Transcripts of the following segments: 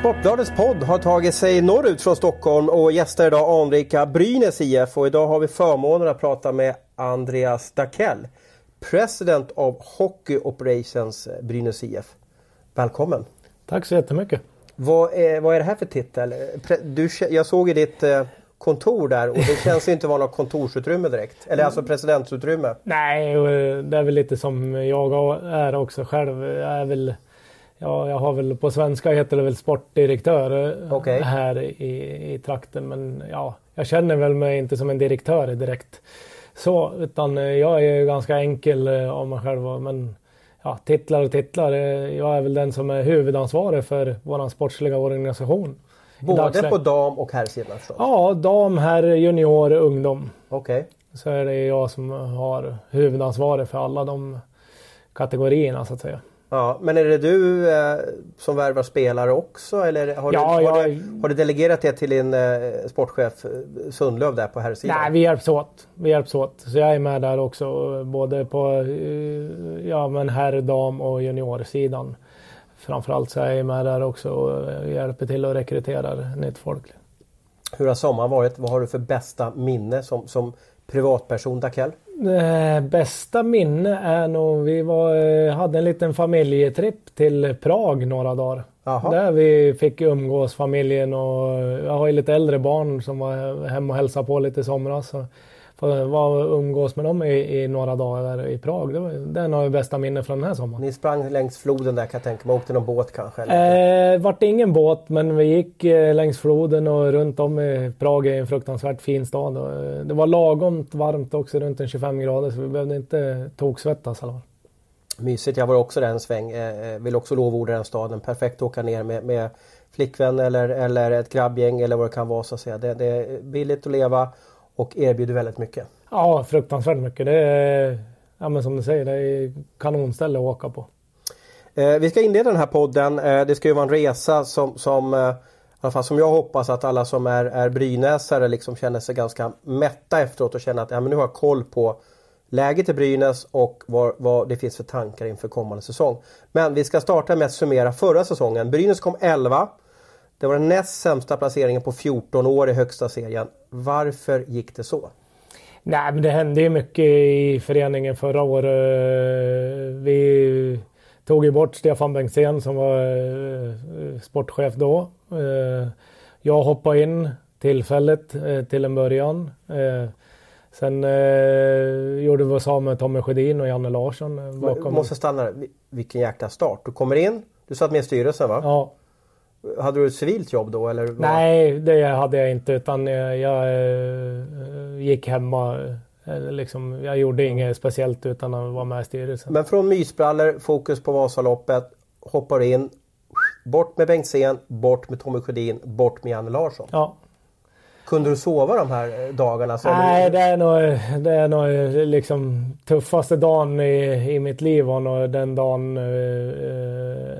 Sportbladets podd har tagit sig norrut från Stockholm och gästar idag anrika Brynäs IF och idag har vi förmånen att prata med Andreas Dackell, President of Hockey Operations Brynäs IF. Välkommen! Tack så jättemycket! Vad är, vad är det här för titel? Du, jag såg i ditt eh, kontor där och det känns inte vara något kontorsutrymme direkt. Eller alltså presidentsutrymme. Nej, det är väl lite som jag är också själv. Jag är väl Ja, jag har väl på svenska heter det väl sportdirektör eh, okay. här i, i trakten. Men ja, jag känner väl mig inte som en direktör direkt. Så, utan eh, jag är ganska enkel eh, av mig själv. Men ja, titlar och titlar. Jag är väl den som är huvudansvarig för vår sportsliga organisation. Både på dam och herrsidan? Ja, dam, herr, junior, ungdom. Okej. Okay. Så är det jag som har huvudansvaret för alla de kategorierna så att säga. Ja, men är det du eh, som värvar spelare också eller har, ja, du, har, jag... du, har du delegerat det till din eh, sportchef eh, Sundlöv där på här sidan? Nej, vi hjälps åt. Vi hjälps åt. Så jag är med där också både på eh, ja, men herr, dam och juniorsidan. Framförallt så är jag med där också och hjälper till att rekrytera nytt folk. Hur har sommaren varit? Vad har du för bästa minne som, som privatperson Dakell? Eh, bästa minne är nog vi var, eh, hade en liten familjetripp till Prag några dagar. Aha. Där vi fick umgås familjen och jag har ju lite äldre barn som var hemma och hälsade på lite i somras. Så var och umgås med dem i, i några dagar i Prag. Det, var, det är nog bästa minne från den här sommaren. Ni sprang längs floden där kan jag tänka mig. Åkte någon båt kanske? Eller? Eh, vart ingen båt men vi gick eh, längs floden och runt om i Prag är en fruktansvärt fin stad. Och, eh, det var lagom varmt också runt en 25 grader så vi behövde inte toksvettas fall. Mysigt. Jag var också där en sväng. Eh, eh, vill också lovorda den staden. Perfekt att åka ner med, med flickvän eller, eller ett grabbgäng eller vad det kan vara så att säga. Det, det är billigt att leva och erbjuder väldigt mycket. Ja, fruktansvärt mycket. Det är, ja, men som du säger, det är kanonställe att åka på. Eh, vi ska inleda den här podden. Eh, det ska ju vara en resa som, som, eh, i alla fall som jag hoppas att alla som är, är brynäsare liksom känner sig ganska mätta efteråt och känner att ja, men nu har jag koll på läget i Brynäs och vad, vad det finns för tankar inför kommande säsong. Men vi ska starta med att summera förra säsongen. Brynäs kom 11. Det var den näst sämsta placeringen på 14 år i högsta serien. Varför gick det så? Nej, men det hände ju mycket i föreningen förra året. Vi tog ju bort Stefan Bengtzén som var eh, sportchef då. Eh, jag hoppade in tillfälligt eh, till en början. Sen gjorde vi oss av med Tommy Sjödin och Janne Larsson. Bakom. Jag måste stanna där. Vilken jäkla start. Du kommer in, du satt med i styrelsen va? Ja. Hade du ett civilt jobb då? Eller Nej, det hade jag inte utan jag, äh, gick hemma. Äh, liksom, jag gjorde inget speciellt utan att vara med i styrelsen. Men från mysbrallor, fokus på Vasaloppet, hoppar in. Bort med Bengtzén, bort med Tommy Sjödin, bort med Janne Larsson. Ja. Kunde du sova de här eh, dagarna? Nej, det är nog, det är nog liksom tuffaste dagen i, i mitt liv var nog den dagen. Eh,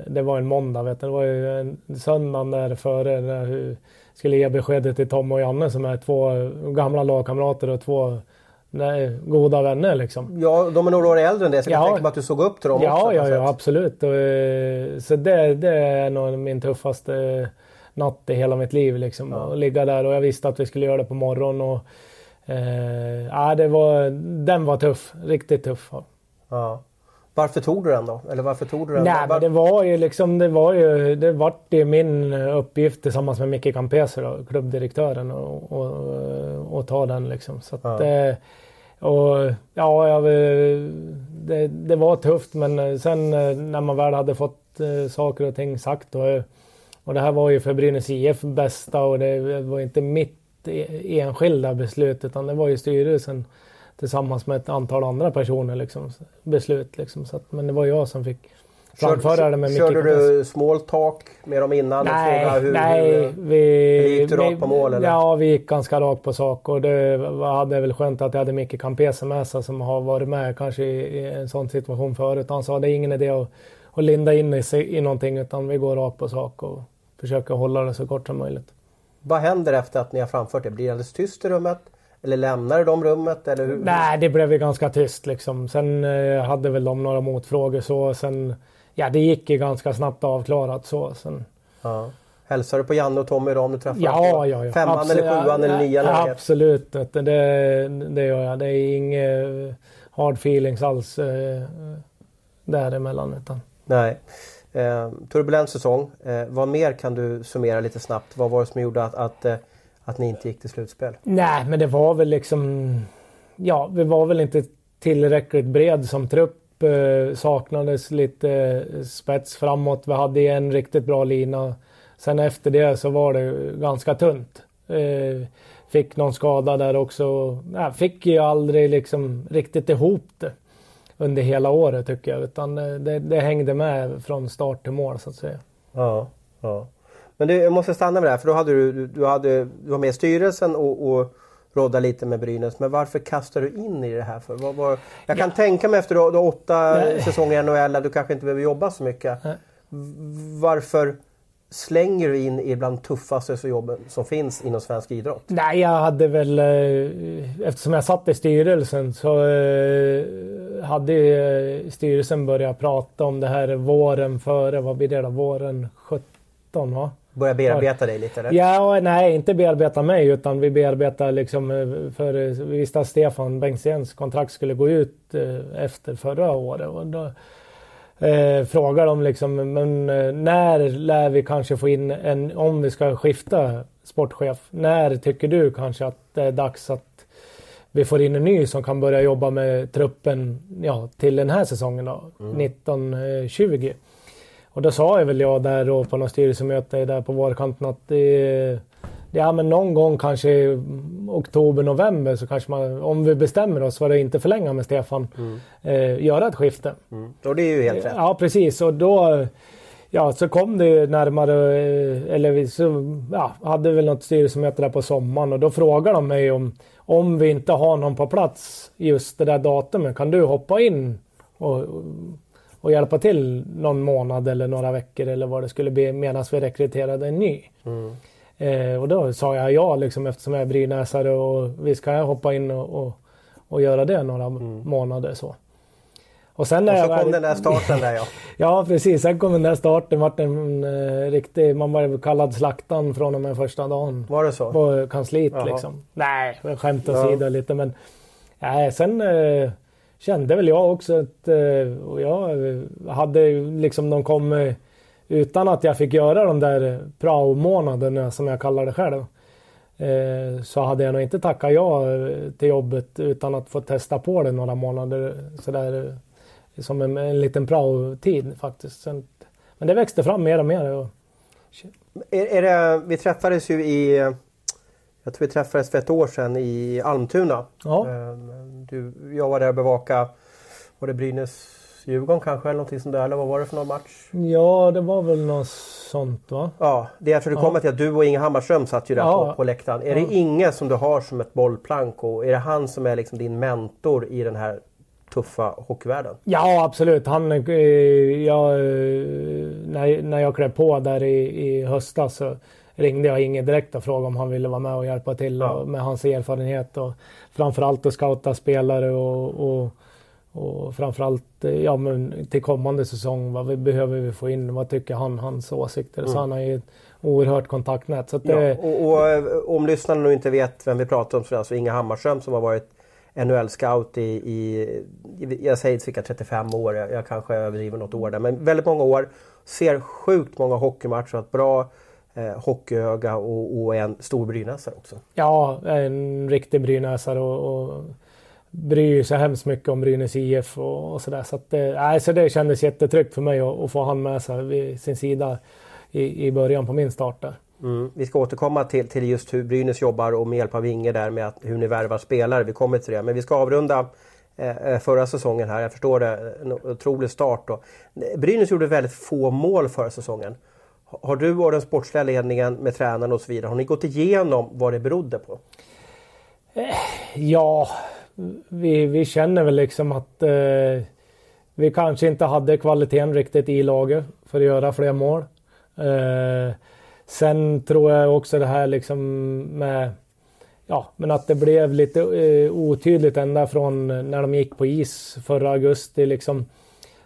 det var en måndag vet du. Det var ju en söndagen där före när jag skulle ge beskedet till Tom och Janne som är två gamla lagkamrater och två Nej, goda vänner liksom. Ja, de är några år äldre än det så jag ja. tänker mig att du såg upp till dem ja, också. Ja, ja, absolut. Och, eh, så det, det är nog min tuffaste natt i hela mitt liv. Liksom, ja. Och ligga där och jag visste att vi skulle göra det på morgonen. Och, eh, ja, det var, den var tuff. Riktigt tuff. Ja. Varför tog du den då? Eller varför tog du den? Nej, men det var ju liksom, det var ju, det vart ju min uppgift tillsammans med Micke Campeser, klubbdirektören, och, och, och, ta den liksom. Så att, ja. Eh, och ja, jag, det, det var tufft men sen eh, när man väl hade fått eh, saker och ting sagt då och det här var ju för Brynäs IF bästa och det var inte mitt e-, enskilda beslut utan det var ju styrelsen tillsammans med ett antal andra personer liksom, beslut. Liksom. Så att, men det var jag som fick framföra det med mycket Körde du small talk med dem innan? Nej, och hur, nej. Hur, vi, gick du rakt på mål? Eller? Ja, vi gick ganska rakt på sak och det hade väl skönt att jag hade Micke Campese med sig som har varit med kanske i, i en sån situation förut. Han sa det är ingen idé att att linda in i, i någonting utan vi går rakt på sak och försöker hålla det så kort som möjligt. Vad händer efter att ni har framfört det? Blir det alldeles tyst i rummet? Eller lämnar de rummet? Eller hur? Nej, det blev ju ganska tyst liksom. Sen eh, hade väl de några motfrågor så. Sen, ja, det gick ju ganska snabbt avklarat så. Sen... Ja. Hälsar du på Janne och Tommy idag om du träffar ja, dem? Ja, ja. Femman Absolut. eller sjuan eller nian? Ja, absolut, det, det gör jag. Det är inget hard feelings alls eh, däremellan. Utan. Nej. Eh, turbulent säsong. Eh, vad mer kan du summera lite snabbt? Vad var det som gjorde att, att, eh, att ni inte gick till slutspel? Nej, men det var väl liksom... Ja, vi var väl inte tillräckligt bred som trupp. Eh, saknades lite eh, spets framåt. Vi hade en riktigt bra lina. Sen efter det så var det ganska tunt. Eh, fick någon skada där också. Nej, fick ju aldrig liksom riktigt ihop det under hela året tycker jag. Utan det, det hängde med från start till mål så att säga. Ja, ja. Men du, jag måste stanna med det här för då hade du, du, hade, du var med i styrelsen och, och rodda lite med Brynäs. Men varför kastar du in i det här? För? Var, var, jag kan ja. tänka mig efter du, du åtta Nej. säsonger i NHL att du kanske inte behöver jobba så mycket. Nej. Varför slänger du in i bland tuffaste jobben som finns inom svensk idrott? Nej, jag hade väl... eh, Eftersom jag satt i styrelsen så eh, hade eh, styrelsen börjat prata om det här våren före. Vad blir det då? Våren 17 va? Börja bearbeta dig lite? Eller? Ja, nej inte bearbeta mig utan vi bearbetar liksom för vi visste att Stefan Bengtzéns kontrakt skulle gå ut efter förra året. Och då, eh, frågar de liksom, men eh, när lär vi kanske få in en, om vi ska skifta sportchef, när tycker du kanske att det är dags att vi får in en ny som kan börja jobba med truppen ja, till den här säsongen då, mm. 1920. Och då sa jag väl jag där då på något styrelsemöte där på vårkanten att det, ja men någon gång kanske oktober, november så kanske man, om vi bestämmer oss för att inte förlänga med Stefan, mm. eh, göra ett skifte. Mm. Och det är ju helt rätt. Ja precis och då Ja, så kom det närmare, eh, eller vi så, ja, hade väl något styrelsemöte där på sommaren och då frågade de mig om, om vi inte har någon på plats just det där datumet, kan du hoppa in och, och hjälpa till någon månad eller några veckor eller vad det skulle bli medan vi rekryterade en ny. Mm. Eh, och då sa jag ja liksom eftersom jag är brynäsare och vi ska hoppa in och, och, och göra det några mm. månader så. Och sen och så kom väl... den där starten där ja. ja precis, sen kom den där starten. Vart en eh, riktig, man var kallad slaktan från och med första dagen. Var det så? På kansliet Jaha. liksom. Nej, skämt åsido ja. lite men. Nej, sen eh, kände väl jag också att eh, jag hade liksom de kom utan att jag fick göra de där prao-månaderna som jag kallar det själv. Eh, så hade jag nog inte tackat ja till jobbet utan att få testa på det några månader sådär som en, en liten prao-tid faktiskt. Sen, men det växte fram mer och mer. Och... Är, är det, vi träffades ju i jag tror vi träffades för ett år sedan i Almtuna. Ja. Eh, du, jag var där och bevakade var det Brynäs Djurgården kanske eller någonting sånt där. Eller vad var det för någon match? Ja, det var väl något sånt va? Ja, det är för du ja. kommer till att du och Inge Hammarström satt ju där ja. på, på läktaren. Är ja. det Inge som du har som ett bollplank och är det han som är liksom din mentor i den här tuffa hockeyvärlden? Ja, absolut. Han, eh, jag, eh, när, när jag klev på där i, i höstas så ringde jag Inge direkt och frågade om han ville vara med och hjälpa till ja. med hans erfarenhet och framförallt att scouta spelare och, och och framförallt eh, ja, men till kommande säsong, vad vi, behöver vi få in? Vad tycker han, hans åsikter? Mm. Så han har ju ett oerhört kontaktnät. Så det... ja, och, och, eh, om lyssnarna nu inte vet vem vi pratar om så är det alltså Inga Hammarström som har varit NHL-scout i, i, jag säger cirka 35 år, jag, kanske överdriver något år där, men väldigt många år. Ser sjukt många hockeymatcher, har ett bra eh, hockeyöga och, och en stor brynäsare också. Ja, en riktig brynäsare och, och bryr sig hemskt mycket om Brynäs IF och, och sådär. Så, att, äh, så det kändes jättetryggt för mig att, få han med sig vid sin sida i, i början på min start där. Mm. Vi ska återkomma till, till just hur Brynäs jobbar och med hjälp av Inge där med att, hur ni värvar spelare. Vi kommer till det. Men vi ska avrunda eh, eh förra säsongen här. Jag förstår det. En otrolig start. Då. Brynäs gjorde väldigt få mål förra säsongen. Har du och den sportsliga ledningen med tränaren och så vidare, har ni gått igenom vad det berodde på? Eh, ja, vi, vi känner väl liksom att eh, vi kanske inte hade kvaliteten riktigt i laget för att göra fler mål. Eh, sen tror jag också det här liksom med Ja, men att det blev lite eh, otydligt ända från när de gick på is förra augusti. Liksom,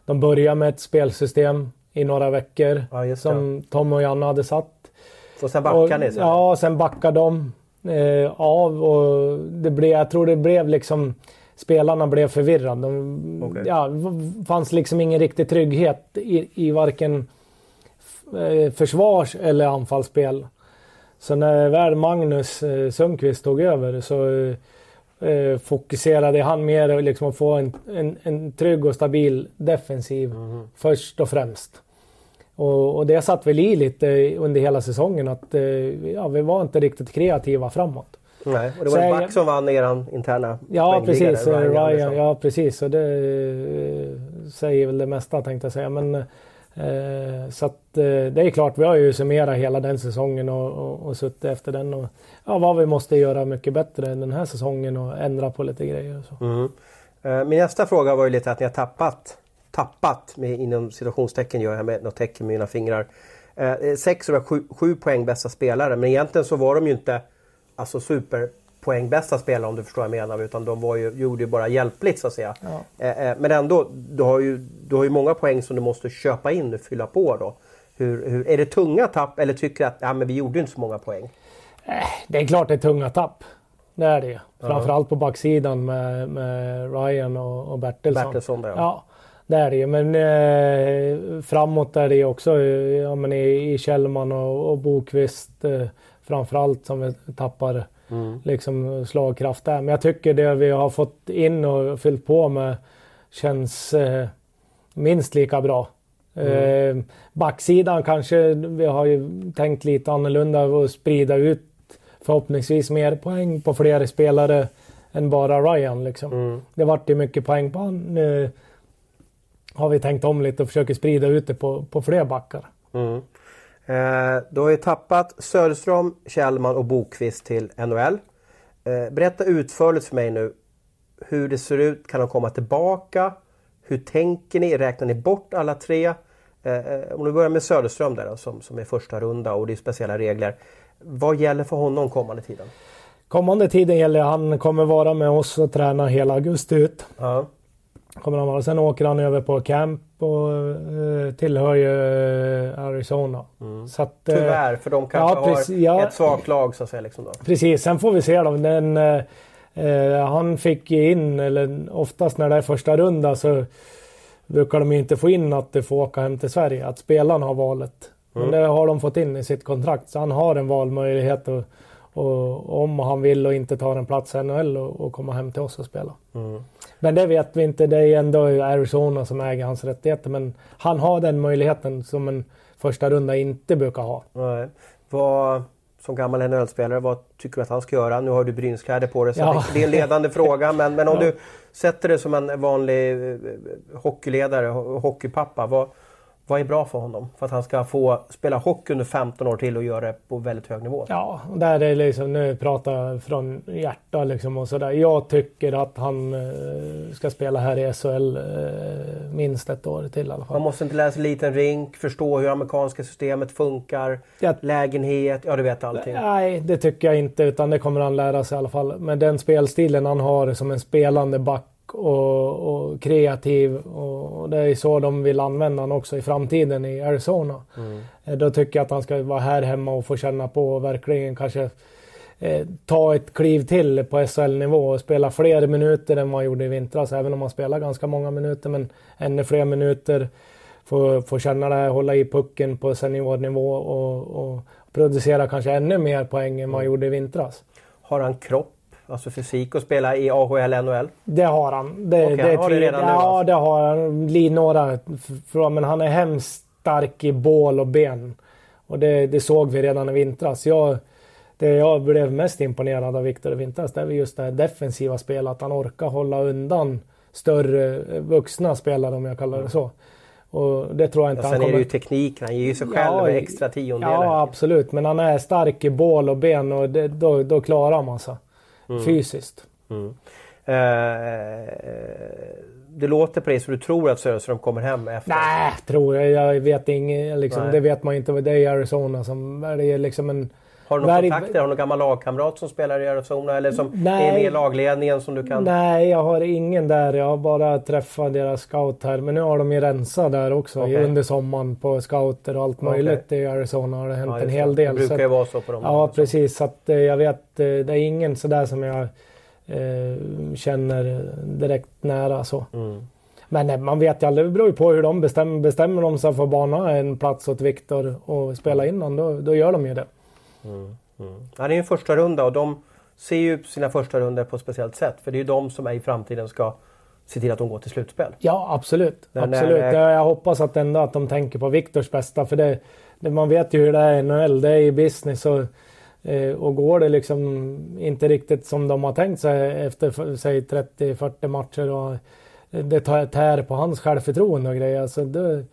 de började med ett spelsystem i några veckor ja, som Tom och Janne hade satt. Och sen backar ni? Ja, sen backar de eh, av och det blev, jag tror det blev liksom spelarna blev förvirrade. De, okay. ja, fanns liksom ingen riktig trygghet i, i varken eh, försvars eller anfallsspel. Så när väl Magnus eh, Sundqvist tog över så eh, fokuserade han mer liksom att få en, en, en trygg och stabil defensiv mm. först och främst. Och, och, det satt väl i lite under hela säsongen att eh, ja, vi var inte riktigt kreativa framåt. Nej, och det var så en back som vann eran interna Ja precis, Ryan, Ryan liksom. ja precis och det eh, säger väl det mesta tänkte jag säga. Men, eh, så att eh, det är klart, vi har ju summerat hela den säsongen och, och, och suttit efter den och ja, vad vi måste göra mycket bättre den här säsongen och ändra på lite grejer. Och så. Mm. Eh, min nästa fråga var ju lite att ni har tappat, tappat med inom situationstecken gör jag med något tecken med mina fingrar. Eh, sex och sju, sju poäng bästa spelare men egentligen så var de ju inte alltså superpoängbästa spelare om du förstår vad jag menar. Utan de var ju, gjorde ju bara hjälpligt så att säga. Ja. Eh, eh, men ändå, du har, ju, du har ju många poäng som du måste köpa in och fylla på då. Hur, hur, är det tunga tapp eller tycker du att ja, men vi gjorde inte så många poäng? Eh, det är klart det är tunga tapp. Det är det Framförallt på backsidan med, med Ryan och, och Bertilsson. Bertilsson ja. ja. Det är det ju. Men eh, framåt är det ju också ja, men i, i Kjellman och, och Bokvist. Eh, framförallt som vi tappar mm. liksom slagkraft där. Men jag tycker det vi har fått in och fyllt på med känns eh, minst lika bra. Mm. Eh, backsidan kanske vi har ju tänkt lite annorlunda och sprida ut förhoppningsvis mer poäng på fler spelare än bara Ryan. Liksom. Mm. Det vart ju mycket poäng på honom. Nu har vi tänkt om lite och försöker sprida ut det på, på fler backar. Mm. Eh, du har ju tappat Söderström, Kjellman och Bokvist till NHL. Eh, berätta utförligt för mig nu hur det ser ut. Kan de komma tillbaka? Hur tänker ni? Räknar ni bort alla tre? Eh, eh om du börjar med Söderström där då, som, som är första runda och det är speciella regler. Vad gäller för honom kommande tiden? Kommande tiden gäller han kommer vara med oss och träna hela augusti ut. Ja. Kommer han vara. Sen åker han över på camp och uh, tillhör ju uh, Arizona. Mm. Så att, uh, Tyvärr, för de kanske ja, precis, har ja, ett svagt lag så att säga. Liksom då. Precis, sen får vi se då. Den, han fick in, eller oftast när det är första runda så brukar de inte få in att du får åka hem till Sverige. Att spelarna har valet. Mm. Men det har de fått in i sitt kontrakt. Så han har en valmöjlighet. Och, och om han vill och inte tar en plats i NHL och, och komma hem till oss och spela. Mm. Men det vet vi inte. Det är ändå Arizona som äger hans rättigheter. Men han har den möjligheten som en första runda inte brukar ha. Nej. Vad, som gammal NHL-spelare, vad tycker du att han ska göra? Nu har du Brynskläder på dig så ja. det är en ledande fråga. Men, men om ja. du sätter det som en vanlig eh, hockeyledare, hockeypappa. Vad, vad är bra för honom? För att han ska få spela hockey under 15 år till och göra det på väldigt hög nivå. Ja, där är liksom, nu pratar jag från hjärta liksom och sådär. Jag tycker att han eh, ska spela här i SHL eh, minst ett år till i alla fall. Man måste inte sig liten rink, förstå hur amerikanska systemet funkar, ja. lägenhet, ja du vet allting. Nej, det tycker jag inte utan det kommer han lära sig i alla fall. Med den spelstilen han har som en spelande back och, och, kreativ. Och det är så de vill använda honom också i framtiden i Arizona. Mm. Eh, då tycker jag att han ska vara här hemma och få känna på och verkligen kanske eh, ta ett kliv till på SHL-nivå och spela fler minuter än vad han gjorde i vintras. Även om han spelar ganska många minuter, men ännu fler minuter. Få, få känna det, hålla i pucken på seniornivå och, och producera kanske ännu mer poäng än vad han mm. gjorde i vintras. Har han kropp alltså fysik och spela i AHL, NHL? Det har han. Det, okay, det han har det redan nu? Ja, alltså. det har han. Några, men han är hemskt stark i bål och ben. Och det, det såg vi redan i vintras. Jag, det jag blev mest imponerad av Viktor i vintras det är just det här defensiva spelet. Att han orkar hålla undan större vuxna spelare om jag kallar det så. Och det tror jag inte och sen han kommer... är det ju tekniken, han ger ju sig själv ja, extra tiondelar. Ja absolut, men han är stark i bål och ben och det, då, då klarar man sig mm. fysiskt. Mm. Eh, det låter på dig som du tror att Söderström kommer hem efter? Nej, tror jag. Jag vet inget. Liksom, det vet man inte. Det är Arizona som... Det är liksom en... Har du någon kontakt? Har du någon gammal lagkamrat som spelar i Arizona eller som nej, är med i lagledningen som du kan? Nej, jag har ingen där. Jag har bara träffat deras scout här. Men nu har de ju rensat där också okay. under sommaren på scouter och allt möjligt okay. i Arizona har det hänt ja, en hel del. Det brukar ju vara så på de Ja, precis. Så att, eh, jag vet, eh, det är ingen sådär som jag eh, känner direkt nära så. Mm. Men man vet ju aldrig. Det beror ju på hur de bestämmer. Bestämmer de sig för att bana en plats åt Viktor och spela innan, då, då gör de ju det. Mm. Mm. Ja, det är en första runda och de ser ju sina första runder på ett speciellt sätt. För det är ju de som är i framtiden ska se till att de går till slutspel. Ja, absolut. När, absolut. När, jag hoppas att ändå att de tänker på Viktors bästa. För det, det, man vet ju hur det är i NHL. Det är i business. Och, eh, och går det liksom inte riktigt som de har tänkt sig efter säg 30-40 matcher och det tär på hans självförtroende och grejer. Alltså det,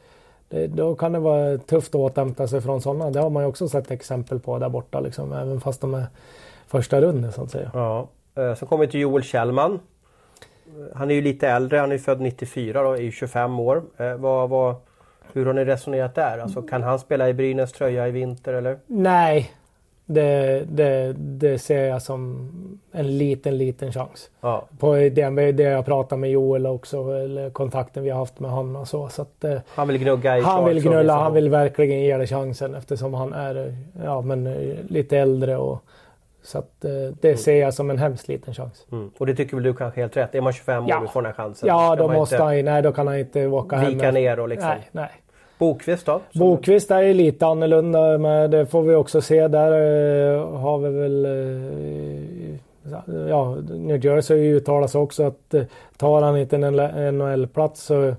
det, då kan det vara tufft att återhämta sig från sådana. Det har man ju också sett exempel på där borta, liksom, även fast de är första runden så att säga. Ja. Eh, så kommer vi till Joel Kjellman. Han är ju lite äldre, han är född 94 och är 25 år. Eh, vad, vad, hur har ni resonerat där? Alltså, kan han spela i Brynäs tröja i vinter eller? Nej, det, det, det ser jag som en liten, liten chans. Ja. På det, det jag pratar med Joel också, eller kontakten vi har haft med honom och så. så att, eh, han vill gnugga i Han vill gnulla, han vill verkligen ge det chansen eftersom han är ja, men, eh, lite äldre. Och, så att, eh, det mm. ser jag som en hemskt liten chans. Mm. Och det tycker väl du kanske helt rätt? Är man 25 år och får den här chansen? Ja, då måste inte han, nej, då kan han inte åka hem. Vika ner och liksom. Nej, nej. Bokvist då? Bokvist är lite annorlunda men det får vi också se. Där eh, har vi väl eh, ja, New Jersey har ju uttalat sig också att eh, tar han inte en NHL-plats så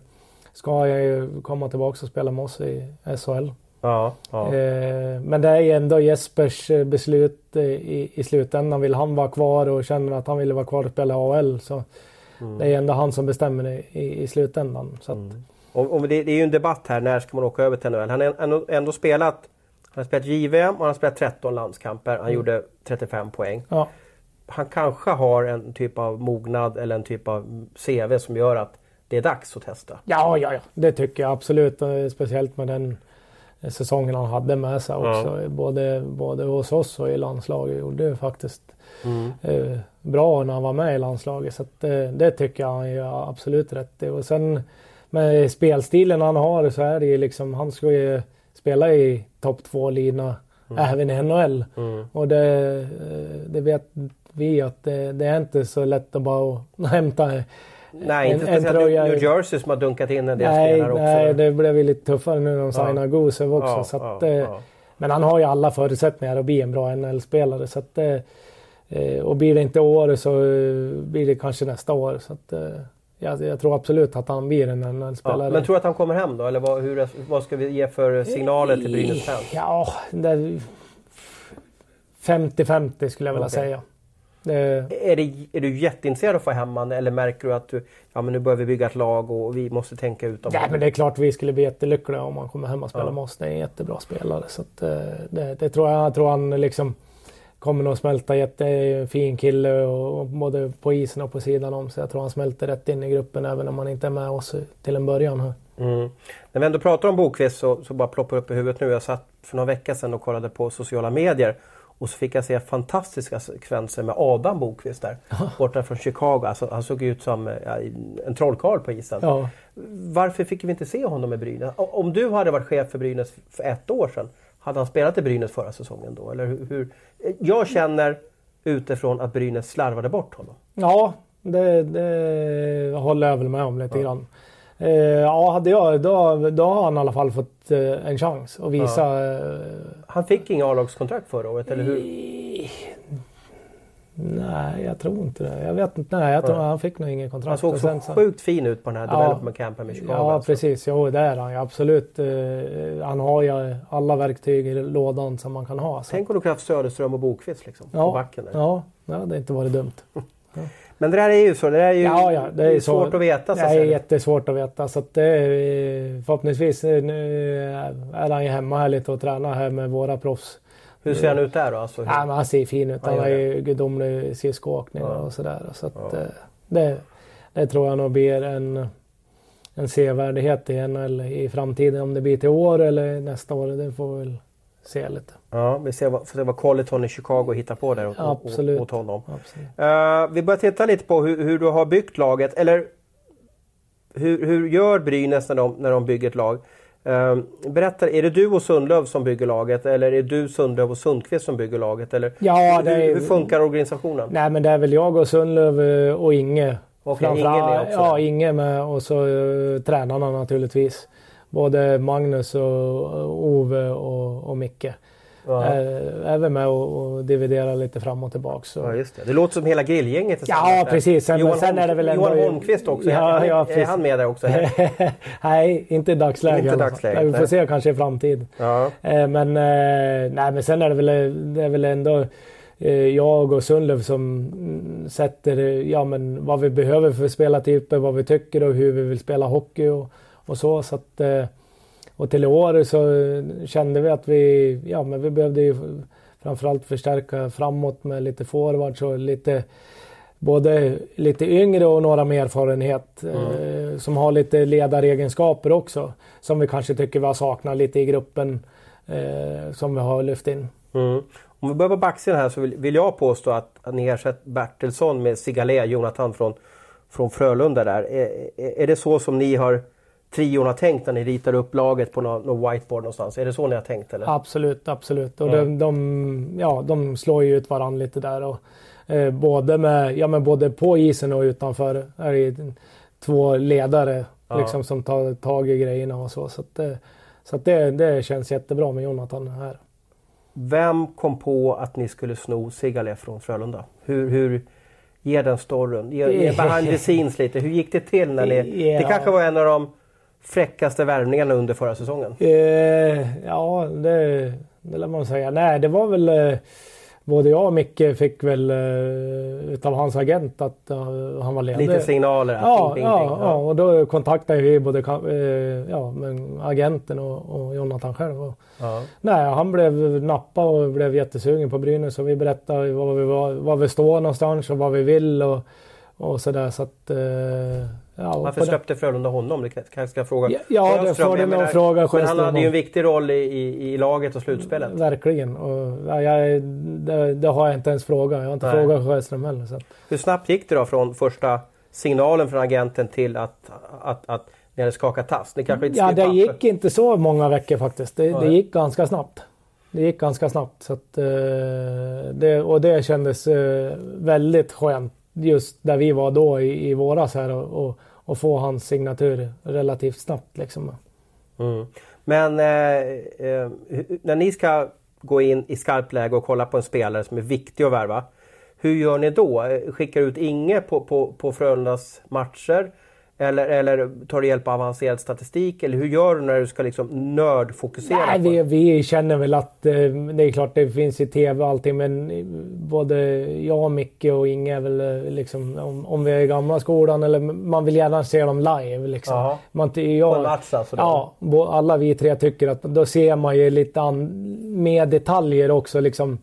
ska han ju komma tillbaka och spela med oss i SHL. Ja, ja. Men det är ändå Jespers beslut i, i slutändan. Vill han vara kvar och känner att han vill vara kvar och spela AHL så mm. det är ändå han som bestämmer det i, i slutändan. Så att, mm. Och, och det, det, är ju en debatt här, när ska man åka över till NHL? Han har ändå, ändå spelat han har spelat JVM och han har spelat 13 landskamper. Han mm. gjorde 35 poäng. Ja. Han kanske har en typ av mognad eller en typ av CV som gör att det är dags att testa. Ja, ja, ja. det tycker jag absolut. Speciellt med den säsongen han hade med sig också. Ja. Både, både hos oss och i landslaget gjorde det faktiskt mm. eh, bra när han var med i landslaget. Så att, eh, det tycker jag han gör absolut rätt i. Och sen med spelstilen han har så är det ju liksom, han ska ju spela i topp 2-lina mm. även i NHL. Mm. Och det, det vet vi att det, det, är inte så lätt att bara hämta Nej, en, inte speciellt en New Jersey som har dunkat in en del nej, spelare också. Nej, det blev ju lite tuffare nu när de signade ja. Gusev också. Ja, så att, ja, ja. Men han har ju alla förutsättningar att bli en bra NHL-spelare. Så att, eh, och blir det inte år så blir det kanske nästa år. Så att, jag, jag, tror absolut att han blir en NHL-spelare. Ja, men tror du att han kommer hem då? Eller vad, hur, vad ska vi ge för signaler till Brynäs fans? Ja, 50-50 skulle jag vilja okay. säga. Är, det, är du jätteintresserad av att få hem honom eller märker du att du, ja, men nu börjar vi bygga ett lag och vi måste tänka ut Ja, men det är klart vi skulle bli jättelyckliga om han kommer hem och spelar ja. med oss. Det är en jättebra spelare. Så att, eh, det, det, tror jag, jag tror han liksom kommer nog smälta jättefin kille och, både på isen och på sidan om. Så jag tror han smälter rätt in i gruppen även om han inte är med oss till en början. Här. Mm. När vi ändå pratar om Bokvist så, så bara ploppar upp i huvudet nu. Jag satt för några veckor sedan och kollade på sociala medier. Och så fick jag se fantastiska sekvenser med Adam Bokvist där. Borta från Chicago. Alltså, han såg ut som ja, en trollkarl på isen. Ja. Varför fick vi inte se honom i Brynäs? Om du hade varit chef för Brynäs för ett år sedan. Hade han spelat i Brynäs förra säsongen då? Eller hur? Jag känner utifrån att Brynäs slarvade bort honom. Ja, det, det håller jag väl med om lite ja. grann. Eh, ja, hade jag, då, då har han i alla fall fått eh, en chans att visa. Ja. Eh, han fick inga A-lagskontrakt förra året, eller hur? Nej, jag tror inte det. Jag vet inte. Nej, jag tror ja. han fick nog ingen kontrakt. Han såg så sjukt fin ut på den här ja, development campen med Chicago. Ja, alltså. precis. Jo, det är han ju absolut. Uh, han har ju alla verktyg i lådan som man kan ha. Så. Tänk om du kunde haft Söderström och Bokvist liksom, ja, på backen. Där. Ja, det hade inte varit dumt. Men det där är ju så. Det är ju ja, ja, det är svårt så, att veta. Så det är jättesvårt att veta. Så att det är, förhoppningsvis nu är han ju hemma här lite och tränar här med våra proffs. Hur ser han ut där då? Alltså, ja, men han ser fin ut. Han har ju gudomlig skridskoåkning ja. och sådär. Så att, ja. Eh, det, det tror jag nog blir en, en sevärdhet i NHL i framtiden. Om det blir till år eller nästa år, det får vi väl se lite. Ja, vi ser vad, får se vad Colleton i Chicago hittar på där åt, Absolut. åt honom. Absolut. Uh, vi börjar titta lite på hur, hur, du har byggt laget. Eller hur, hur gör Brynäs när de, när de bygger ett lag? Uh, berätta, är det du och Sundlöv som bygger laget eller är det du, Sundlöv och Sundqvist som bygger laget? Eller Ja, är- hur funkar organisationen? Nej men det är väl jag och Sundlöv eh, och Inge. Okej, Inge med också? Ja, Inge med och så uh, tränarna naturligtvis. Både Magnus och och Ove och, och Micke. Ja. Är vi med och, dividerar lite fram och tillbaka. Så. Ja, just det. det låter som hela grillgänget Ja, precis. Sen- Johan, sen är det väl ändå- Johan Holmqvist också. Ja, är, ja, är han med där också? nej, inte i dagsläget. Inte dagsläget, Nej, Vi får se kanske i framtiden. ja. Eh, Men, eh, nej, men sen är det väl, det är väl ändå eh, jag och Sundlöv som sätter eh, ja, men vad vi behöver för spelartyper, vad vi tycker och hur vi vill spela hockey och, och så. så att, eh, och till i år så eh, kände vi att vi, ja, men vi behövde ju framförallt förstärka framåt med lite forwards och lite både lite yngre och några med erfarenhet eh, som har lite ledaregenskaper också. Som vi kanske tycker vi har saknat lite i gruppen eh, som vi har lyft in. Mm. Om vi börjar på backsidan här så vill, vill jag påstå att, att ni ersatt Bertilsson med Sigalé, Jonathan från, från Frölunda där. Är, är, är det så som ni har trion har tänkt när ni ritar upp laget på någon, någon whiteboard någonstans? Är det så ni har tänkt eller? Absolut, absolut. Och Ja. de, de, ja, de slår ju ut varandra lite där. Och, eh, både, med, ja, men både på isen och utanför är det två ledare Ja. liksom, som tar tag i grejerna och så. Så, att, det- så att det, det känns jättebra med Jonathan här. Vem kom på att ni skulle sno Sigalé från Frölunda? Hur, hur Ge den storyn. Ge, ge behind the scenes lite. Hur gick det till? när ni... Ja. Det kanske var en av de fräckaste värvningarna under förra säsongen. Eh, ja, det, det lär man säga. Nej, det var väl eh, både jag och Micke fick väl eh, utav hans agent att eh, han var ledig. Lite signaler. Ja, ping, ja, ping, ping. ja, och då kontaktade vi både eh, ja, men agenten och, och Jonathan själv. Och, Ja. nej, han blev nappa och blev jättesugen på Brynäs och vi berättade var vi, var, var vi står någonstans och vad vi vill och, och sådär. Så att, eh, ja, Varför släppte Frölunda honom? Det kanske jag ska fråga Ja, ja, det får du nog menar, fråga Men han hade ju en viktig roll i, i, i laget och slutspelet. Verkligen. Och, ja, jag, det, det har jag inte ens frågat. Jag har inte Nej. frågat Sjöström heller. Så. att- Hur snabbt gick det då från första signalen från agenten till att, att, att ni hade skakat tass? Ni kanske inte Ja, det gick inte så många veckor faktiskt. Det, det gick ganska snabbt. Det gick ganska snabbt. Så att, eh, det, och det kändes eh, väldigt skönt just där vi var då i, i våras här och, och, och få hans signatur relativt snabbt. Liksom. Mm. Men eh, eh, när ni ska gå in i skarpt läge och kolla på en spelare som är viktig att värva. Hur gör ni då? Skickar ut Inge på, på, på Frölundas matcher? Eller, eller tar du hjälp av avancerad statistik? Eller hur gör du när du ska liksom nördfokusera? Nej, på vi, vi känner väl att eh, det är klart det finns i tv och allting men både jag, Micke och Inge är väl eh, liksom om, om vi är i gamla skolan eller man vill gärna se dem live liksom. Man, På jag, match alltså? Ja, alla vi tre tycker att då ser man ju lite an, mer detaljer också liksom.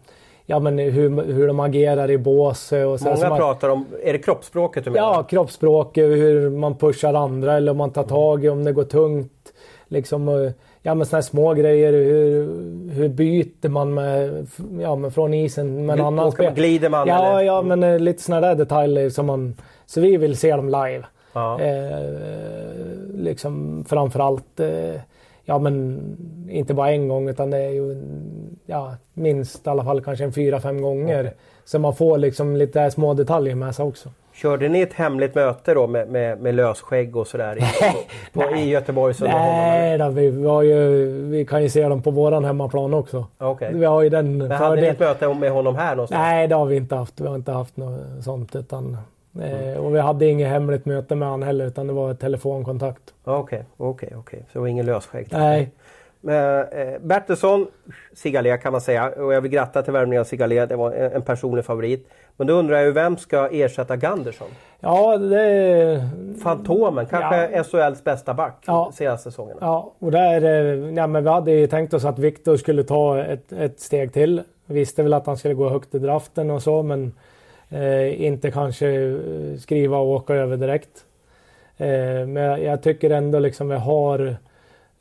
Ja men hur, hur de agerar i bås och så. Många så man, pratar om, är det kroppsspråket du menar? Ja, kroppsspråk, hur man pushar andra eller om man tar tag i om det går tungt. Liksom, och, ja men sådana små grejer. Hur, hur byter man med, ja, men från isen med en annan man- glider man, Ja, eller? ja men eh, lite sådana där detaljer som man... Så vi vill se dem live. Ja. Eh, liksom framförallt, eh, ja men inte bara en gång utan det är ju ja, minst i alla fall kanske en fyra, fem gånger. Okej. Så man får liksom lite små detaljer med sig också. Körde ni ett hemligt möte då med, med, med lösskägg och sådär i, på, på, i Göteborg? Så Nej då, vi, vi, har ju, vi kan ju se dem på våran hemmaplan också. Okej. Vi har ju den Men hade ni ett möte med honom här någonstans? Nej, det har vi inte haft. Vi har inte haft något sånt. Utan, eh, och vi hade inget hemligt möte med han heller utan det var telefonkontakt. Okej, okej, okej. Så det var ingen lösskägg? Nej, Men, eh, Bertilsson, Sigalé kan man säga. Och jag vill gratta till värvningen av Sigalé. Det var en, en personlig favorit. Men då undrar jag ju vem ska ersätta Gandersson? ja det... Fantomen, kanske Ja. SHLs bästa back Ja. senaste säsongerna. Ja, och där, eh, ja, men vi hade ju tänkt oss att Viktor skulle ta ett, ett steg till. Visste väl att han skulle gå högt i draften och så men eh, inte kanske eh, skriva och åka över direkt. Eh, men jag tycker ändå liksom vi har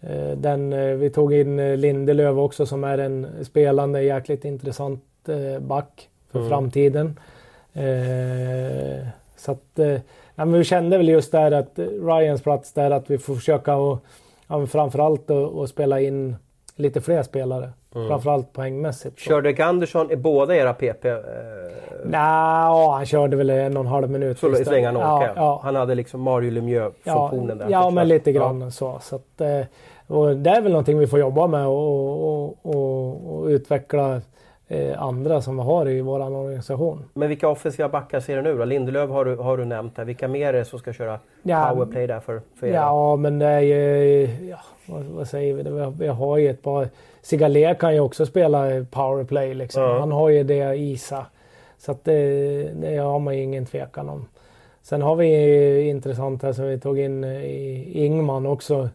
Eh, den, eh, vi tog in eh, Lindelöf också som är en spelande jäkligt intressant back för mm. framtiden. Så att, ja, vi kände väl just där att Ryans plats där att vi får försöka och ja, framförallt att spela in lite fler spelare. Mm. Framförallt poängmässigt. Körde Gandersson i båda era PP? Eh... Nej, han körde väl en och en halv minut. Så länge han? Ja, ja. Han hade liksom Mario Lemieux-funktionen ja, där? Ja, men lite grann ja. så. så att, och det är väl någonting vi får jobba med och, och, och, och utveckla eh, andra som vi har i vår organisation. Men vilka offensiva backar ser du nu då? Lindelöf har du, har du nämnt där. Vilka mer är det som ska köra ja, powerplay där för, för er? Ja, men det är ju... Ja, vad, vad säger vi? Vi har, vi har ju ett par... Sigalé kan ju också spela powerplay liksom. Ja. Han har ju det i sig. Så att det, det har man ju ingen tvekan om. Sen har vi intressant här som vi tog in i Ingman också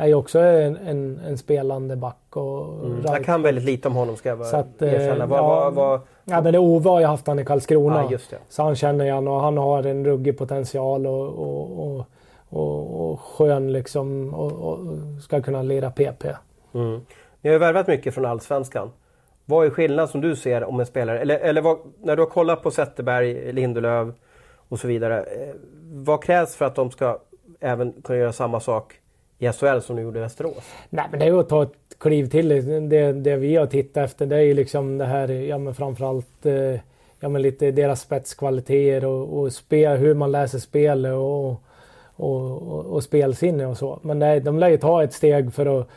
är ju också en, en, en spelande back. Och mm. Jag kan väldigt lite om honom ska jag så att, erkänna. Vad, ja, vad, vad... ja, men det Ove har ju haft han i Karlskrona. Ja, så han känner igen och han har en ruggig potential och, och, och, och, och skön liksom och, och, ska kunna lira PP. Mm. Ni har ju värvat mycket från Allsvenskan. Vad är skillnaden som du ser om en spelare, eller, eller vad, när du har kollat på Zetterberg, Lindelöf och så vidare. Eh, vad krävs för att de ska även kunna göra samma sak i SHL som du gjorde i Västerås? Nej men det är ju att ta ett kliv till. Det, det vi har tittat efter det är ju liksom det här, ja men framförallt eh, ja, men lite deras spetskvaliteter och, och spel, hur man läser spel och, och, och, och spelsinne och så. Men nej, de lär ju ta ett steg för att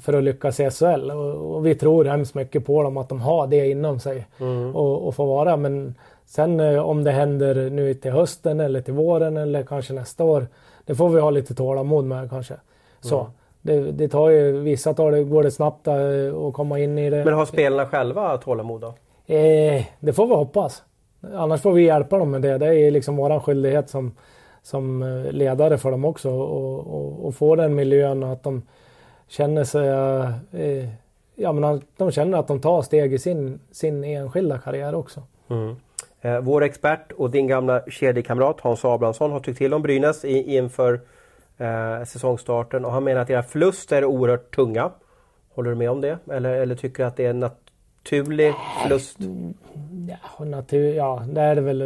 för att lyckas i SHL och, och, vi tror hemskt mycket på dem att de har det inom sig mm. och, och få vara. Men sen eh, om det händer nu till hösten eller till våren eller kanske nästa år det får vi ha lite tålamod med kanske. Så. Mm. Det, det, tar ju, vissa tar det, går det snabbt eh, att komma in i det. Men har spelarna själva tålamod då? Eh, det får vi hoppas. Annars får vi hjälpa dem med det. Det är liksom våran skyldighet som, som eh, ledare för dem också. Och, och, och få den miljön att de känner sig... Eh, ja, men de känner att de tar steg i sin, sin enskilda karriär också. Mm. Eh, vår expert och din gamla kedjekamrat Hans Abrahamsson har tyckt till om Brynäs i, inför eh, säsongstarten och han menar att era förluster är oerhört tunga. Håller du med om det? Eller, eller tycker du att det är en naturlig förlust? Ja, natur, ja, det är det väl.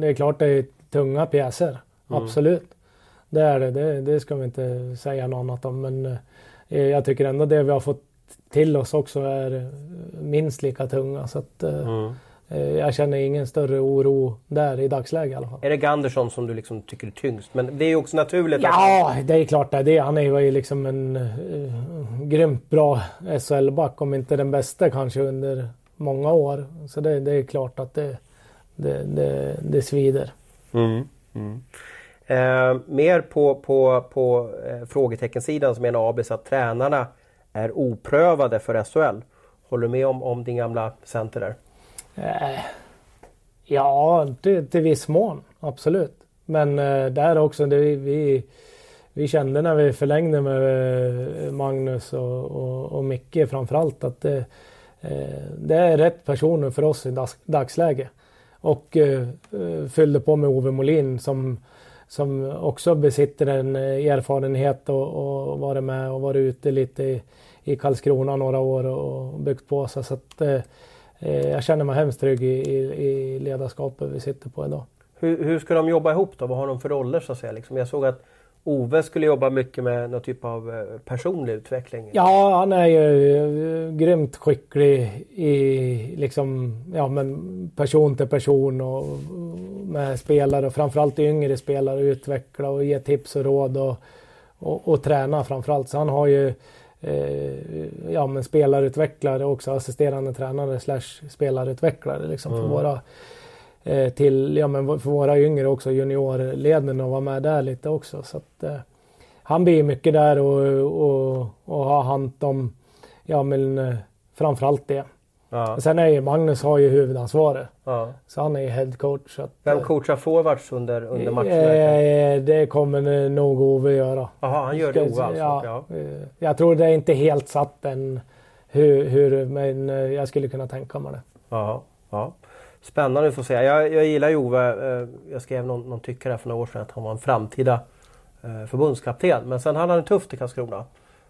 Det är klart det är tunga pjäser. Mm. Absolut. Det är det. det. det. ska vi inte säga något annat om. Men eh, jag tycker ändå det vi har fått till oss också är minst lika tunga. Så att, eh, mm. Eh, jag känner ingen större oro där i dagsläget i alla fall. Är det Gandersson som du liksom tycker är tyngst? Men det är ju också naturligt. Ja, att... det är klart det är det. Han är ju liksom en uh, grymt bra SHL-back. Om inte den bästa kanske under många år. Så det, det är klart att det, det, det, det svider. Mm, mm. Eh, mer på, på, på eh, frågeteckensidan så menar Abis att tränarna är oprövade för SHL. Håller du med om, om din gamla center där? Eh, ja, till, till viss mån. Absolut. Men eh, där också, det, vi, vi kände när vi förlängde med eh, Magnus och, och, och Micke framförallt att det, eh, det är rätt personer för oss i dags, dagsläge. Och eh, eh fyllde på med Ove Molin som, som också besitter en eh, erfarenhet och, och varit med och varit ute lite i, i Karlskrona några år och byggt på sig. Så att, eh, eh, jag känner mig hemskt trygg i, i, i ledarskapet vi sitter på idag. Hur, hur ska de jobba ihop då? Vad har de för roller så att säga? Liksom jag såg att Ove skulle jobba mycket med någon typ av eh, personlig utveckling. Ja, han är ju eh, grymt skicklig i liksom, ja, men person till person och med spelare och framförallt yngre spelare utveckla och ge tips och råd och, och, och träna framförallt. Så han har ju eh, ja, men spelarutvecklare också, assisterande tränare slash spelarutvecklare liksom mm. för våra eh, till, ja men för våra yngre också, juniorledningen och vara med där lite också. Så att, eh, han blir mycket där och, och, och har hand om, ja men eh, framförallt det. Ja. Sen är ju Magnus har ju huvudansvaret. Ja. Så han är ju headcoach. Vem eh, coachar forwards under, under matcherna? Eh, det kommer nog Ove göra. Jaha, han gör det Ove alltså? Ja, ja. Jag tror det är inte helt satt än hur, hur, men jag skulle kunna tänka mig det. Ja, ja. Spännande att få se. Jag, jag gillar ju Ove. Jag skrev någon, någon tyckare för några år sedan att han var en framtida eh, förbundskapten. Men sen hade han det tufft i Karlskrona.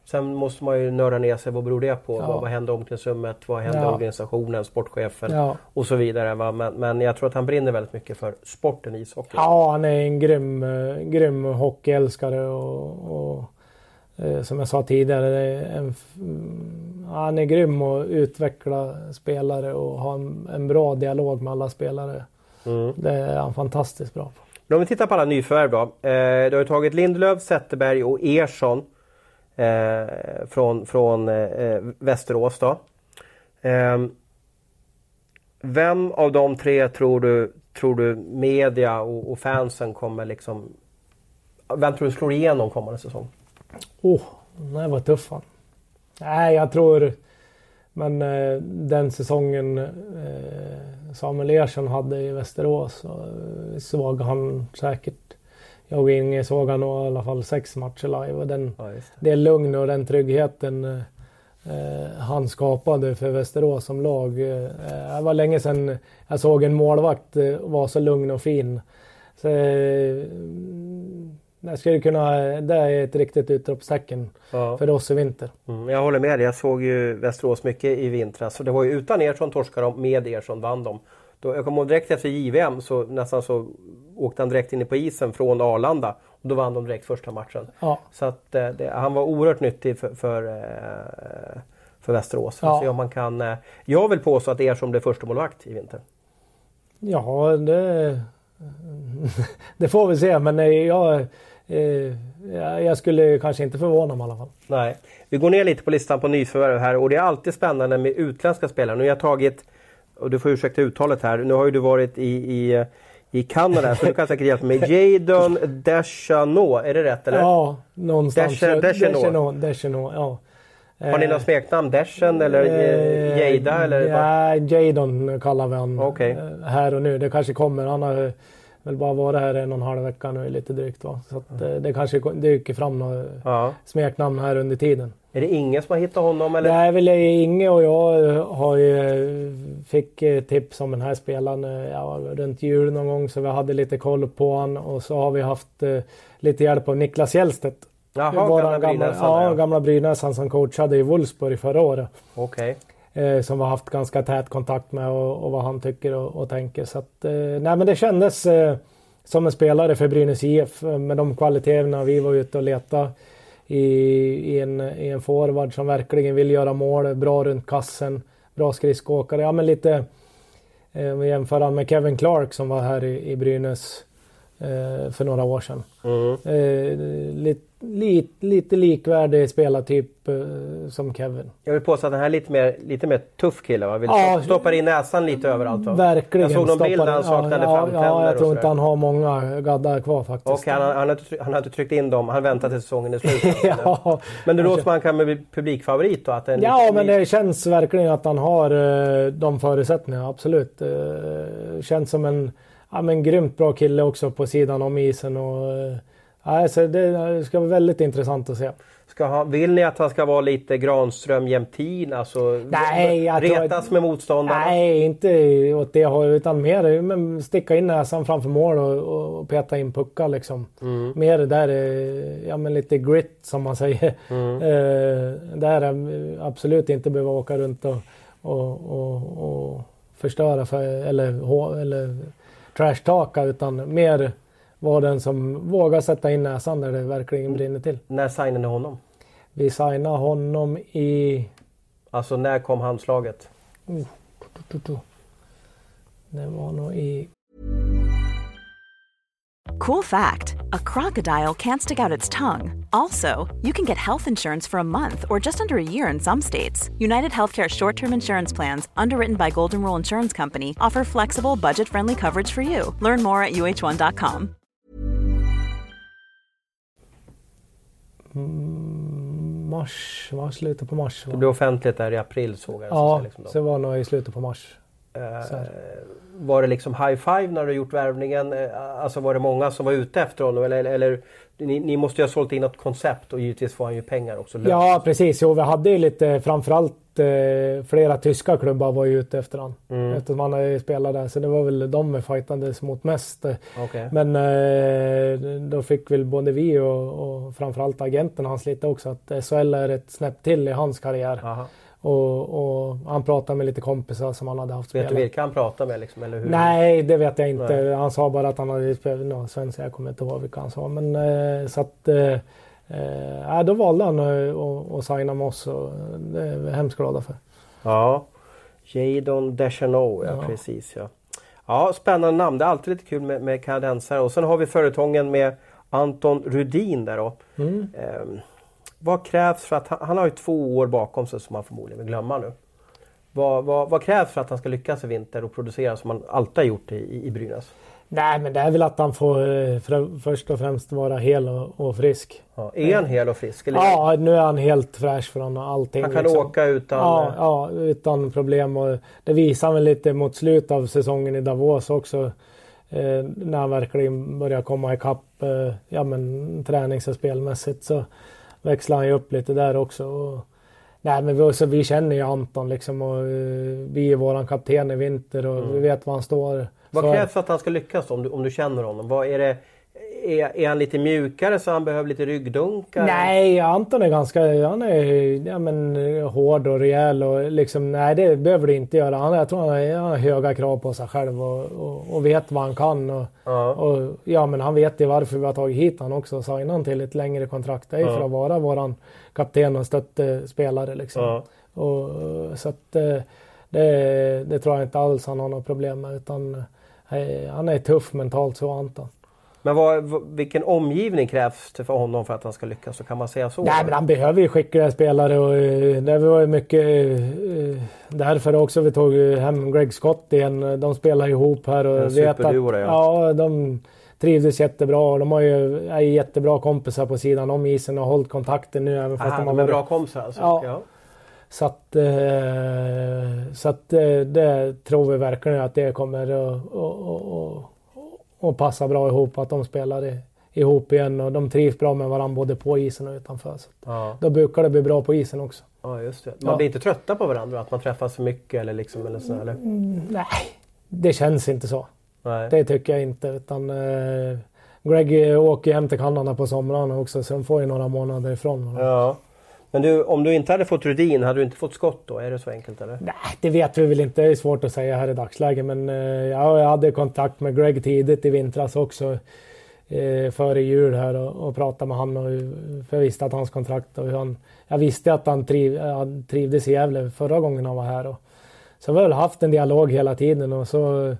Sen måste man ju nörda ner sig. Vad beror det på? Ja. Vad, vad hände omklädningsrummet? Vad hände Ja. organisationen? Sportchefen? Ja. Och så vidare. Va? Men, men jag tror att han brinner väldigt mycket för sporten ishockey. Ja, han är en grym, eh, grym hockeyälskare och, och eh, som jag sa tidigare, en, han är grym att utveckla spelare och ha en, en bra dialog med alla spelare. Mm. Det är han fantastiskt bra på. Men om vi tittar på alla nyförvärv då. Eh, du har ju tagit Lindelöf, Zetterberg och Ersson eh, från, från eh, Västerås. Då. Eh, vem av de tre tror du, tror du media och, och fansen kommer liksom... Vem tror du slår igenom kommande säsong? Oh, det var tuff han. Nej, jag tror... Men eh, den säsongen eh, Samuel Ersson hade i Västerås så eh, såg han säkert... Jag och Inge såg han nog i alla fall sex matcher live och den, Ja, just det lugn och den tryggheten eh, eh, han skapade för Västerås som lag. Eh, det var länge sedan jag såg en målvakt vara så lugn och fin. Så, det, skulle kunna, det är ett riktigt utropstecken Ja. för oss i vinter. Mm, jag håller med dig. Jag såg ju Västerås mycket i vintras. Så det var ju utan Ersson torskade de, med Ersson vann de. Då, jag kommer ihåg direkt efter JVM så nästan så åkte han direkt in på isen från Arlanda. Och då vann de direkt första matchen. Ja, Så att eh, det, han var oerhört nyttig för, för, eh, för Västerås. Ja. Så om man kan, eh, jag vill påstå att Ersson blev första målvakt i vinter. ja det, det får vi se. Men jag, eh, jag skulle kanske inte förvåna mig i alla fall. Nej. Vi går ner lite på listan på nyförvärv här och det är alltid spännande med utländska spelare. Nu har jag tagit, och du får ursäkta uttalet här, nu har ju du varit i, i, i Kanada så du kan säkert hjälpa mig. Jadon Deschanot, är det rätt eller? Ja, någonstans. Desch-. Deschenaux, Deschenaux, ja. Har ni Eh, något smeknamn? Deschen eller eh, Jada? Eller? Ja, Jadon kallar vi Okej. eh, här och nu. Det kanske kommer. Han har väl bara varit här en och en halv vecka nu lite drygt. Va? Så att, eh, det kanske dyker fram några Ja. smeknamn här under tiden. Är det ingen som har hittat honom? Eller? Det är väl Inge och jag eh, har ju, fick eh, tips om den här spelaren ja, runt jul någon gång så vi hade lite koll på han och så har vi haft eh, lite hjälp av Niklas Hjellstedt. Jaha, Våran gamla Brynäs. ja, Ja, gamla Brynäs han som coachade i Wolfsburg förra året. Okej. Eh, som vi har haft ganska tät kontakt med och, och vad han tycker och, och tänker. Så att, eh, nej men det kändes eh, som en spelare för Brynäs IF eh, med de kvaliteterna vi var ute och letade i, i, en, i en forward som verkligen vill göra mål, bra runt kassen, bra skridskoåkare. Ja men lite eh, om vi jämför med Kevin Clark som var här i, i Brynäs eh, för några år sedan. Mm. Lite, lite, lite likvärdig spelartyp eh, som Kevin. Jag vill påstå att den här är lite mer, lite mer tuff kille va? Vill Ja. stoppar in näsan lite överallt va? Verkligen. Jag såg någon bild där han saknade ja, framtänder Ja, jag tror inte han har många gaddar kvar faktiskt. Okej, han, har- han, try- han har inte tryckt in dem. Han väntar till säsongen är slut. ja, Men det låter som att han kan bli publikfavorit då? Att ja, liten- men det känns verkligen att han har eh, de förutsättningarna, absolut. Eh, känns som en ja, men grymt bra kille också på sidan om isen. Och, eh, ja, så det ska vara väldigt intressant att se. Ska ha, vill ni att han ska vara lite Granström Jämtin? Alltså Nej, jag tror retas att- med motståndarna? Nej, inte åt det hållet utan mer men sticka in näsan framför mål och, och peta in puckar liksom. Mm. Mer det där, eh, ja men lite grit som man säger. Mm. Eh, där absolut inte behöva åka runt och, och, och, och förstöra för, eller, eller trashtaka utan mer vara den som vågar sätta in näsan där det verkligen brinner till. När signade ni honom? Vi signade honom i... Alltså när kom handslaget? Det var nog i Cool fact a crocodile can't stick out its tongue. Also, you can get health insurance for a month or just under a year in some states. United Healthcare short term insurance plans, underwritten by Golden Rule Insurance Company, offer flexible, budget friendly coverage for you. Learn more at uh1.com. mars, var slutet på mars va? Det blev offentligt där i april såg jag. Ja, liksom så det var nog i slutet på mars. Eh, var det liksom high five när du gjort värvningen? Eh, alltså var det många som var ute efter honom? Eller, eller ni, ni, måste ju ha sålt in något koncept och givetvis får han ju pengar också. Löst. Ja precis, jo vi hade ju lite framförallt eh, flera tyska klubbar var ju ute efter honom. Mm. Eftersom han har spelat där så det var väl de vi fightades mot mest. Okay. Men eh, då fick väl både vi och, och framförallt agenten hans lite också att SHL är ett snäpp till i hans karriär. Aha. Och, och, han pratade med lite kompisar som han hade haft Vet du vilka han pratade med? Liksom, eller hur? Nej, det vet jag inte. Nej. Han sa bara att han hade spelat no, svenska. Jag kommer inte ihåg vilka han sa. Men eh, så att... Eh, eh, då valde han att, att signa med oss och det är vi hemskt glada för. Ja. Jadon Deschanel, ja, ja, precis ja. Ja, spännande namn. Det är alltid lite kul med, med kanadensare. Och sen har vi företagen med Anton Rudin där då. Mm. Eh, vad krävs för att, han, han har ju två år bakom sig som han förmodligen vill glömma nu. Vad, vad, vad, krävs för att han ska lyckas i vinter och producera som han alltid har gjort i, i Brynäs? Nej men det är väl att han får eh, för, först och främst vara hel och, och frisk. Ja, är han hel och frisk? Eller? Ja, nu är han helt fräsch från allting. Han kan liksom. åka utan... Ja, ja, utan problem. Och det visar väl lite mot slutet av säsongen i Davos också. Eh, när han verkligen börjar komma ikapp eh, ja, men, tränings och spelmässigt. Så växlar han ju upp lite där också. Och, nej, men vi, så vi känner ju Anton liksom och uh, vi är våran kapten i vinter och mm. vi vet var han står. Vad krävs för att han ska lyckas om du, om du känner honom? Vad är det? Är, är han lite mjukare så han behöver lite ryggdunkar? Nej, Anton är ganska han är, ja, men, hård och rejäl. Och liksom, nej, det behöver det inte göra. Han, jag tror han har, han har höga krav på sig själv och, och, och vet vad han kan. Och, ja. och, ja, men han vet ju varför vi har tagit hit honom också och signat honom till ett längre kontrakt. Det är ja. för att vara våran kapten och stöttespelare. Liksom. Ja. Och, så att, eh, det, det tror jag inte alls han har något problem med. Utan, eh, han är tuff mentalt så Anton. Men vad, vilken omgivning krävs det för honom för att han ska lyckas? Så kan man säga så? Nej, men han behöver ju skickliga spelare och eh, det var ju mycket eh, därför också vi tog hem Greg Scott igen. De spelar ihop här och en vet att, ja. ja, de trivdes jättebra och de har ju, är jättebra kompisar på sidan om isen och har hållit kontakten nu. Även fast Aha, de har varit... bra kompisar alltså? Ja. ja. Så att, eh, så att det tror vi verkligen att det kommer att och passar bra ihop. Att de spelar ihop igen och de trivs bra med varandra både på isen och utanför. Så ja. Då brukar det bli bra på isen också. Ja, just det. Man ja. blir inte trötta på varandra? Att man träffas för mycket eller liksom eller så, eller? Mm, nej, det känns inte så. Nej. Det tycker jag inte. Utan, eh, Greg åker hem till Kanada på somrarna också så de får ju några månader ifrån varandra. Ja. Men du, om du inte hade fått Rudin, hade du inte fått skott då? Är det så enkelt eller? Nej, det vet vi väl inte. Det är svårt att säga här i dagsläget. Men eh, ja, jag hade kontakt med Greg tidigt i vintras också. Eh, före jul här och, och pratade med honom. för jag visste att hans kontrakt och hur han... Jag visste att han, triv, eh, han trivdes i Gävle förra gången han var här. Och, så vi har väl haft en dialog hela tiden och så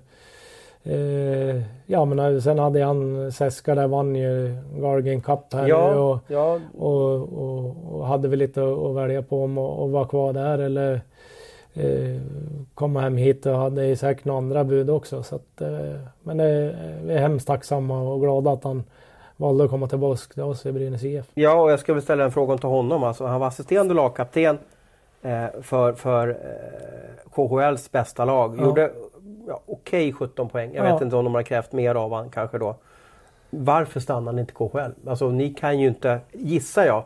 Eh, ja men sen hade han Seska där vann ju Gargin Cup här ja, nu och, ja. och, och, och, hade väl lite att välja på om att vara kvar där eller eh, komma hem hit och hade säkert några andra bud också. Så att, eh, men eh, vi är hemskt tacksamma och glada att han valde att komma tillbaka till oss i Brynäs IF. Ja och jag ska väl ställa en fråga till honom. Alltså, han var assisterande lagkapten eh, för, för eh, KHLs bästa lag. Ja. Gjorde ja, okej okay, 17 poäng. Jag ja. vet inte om de har krävt mer av honom kanske då. Varför stannar han inte KHL? Alltså ni kan ju inte, gissar jag,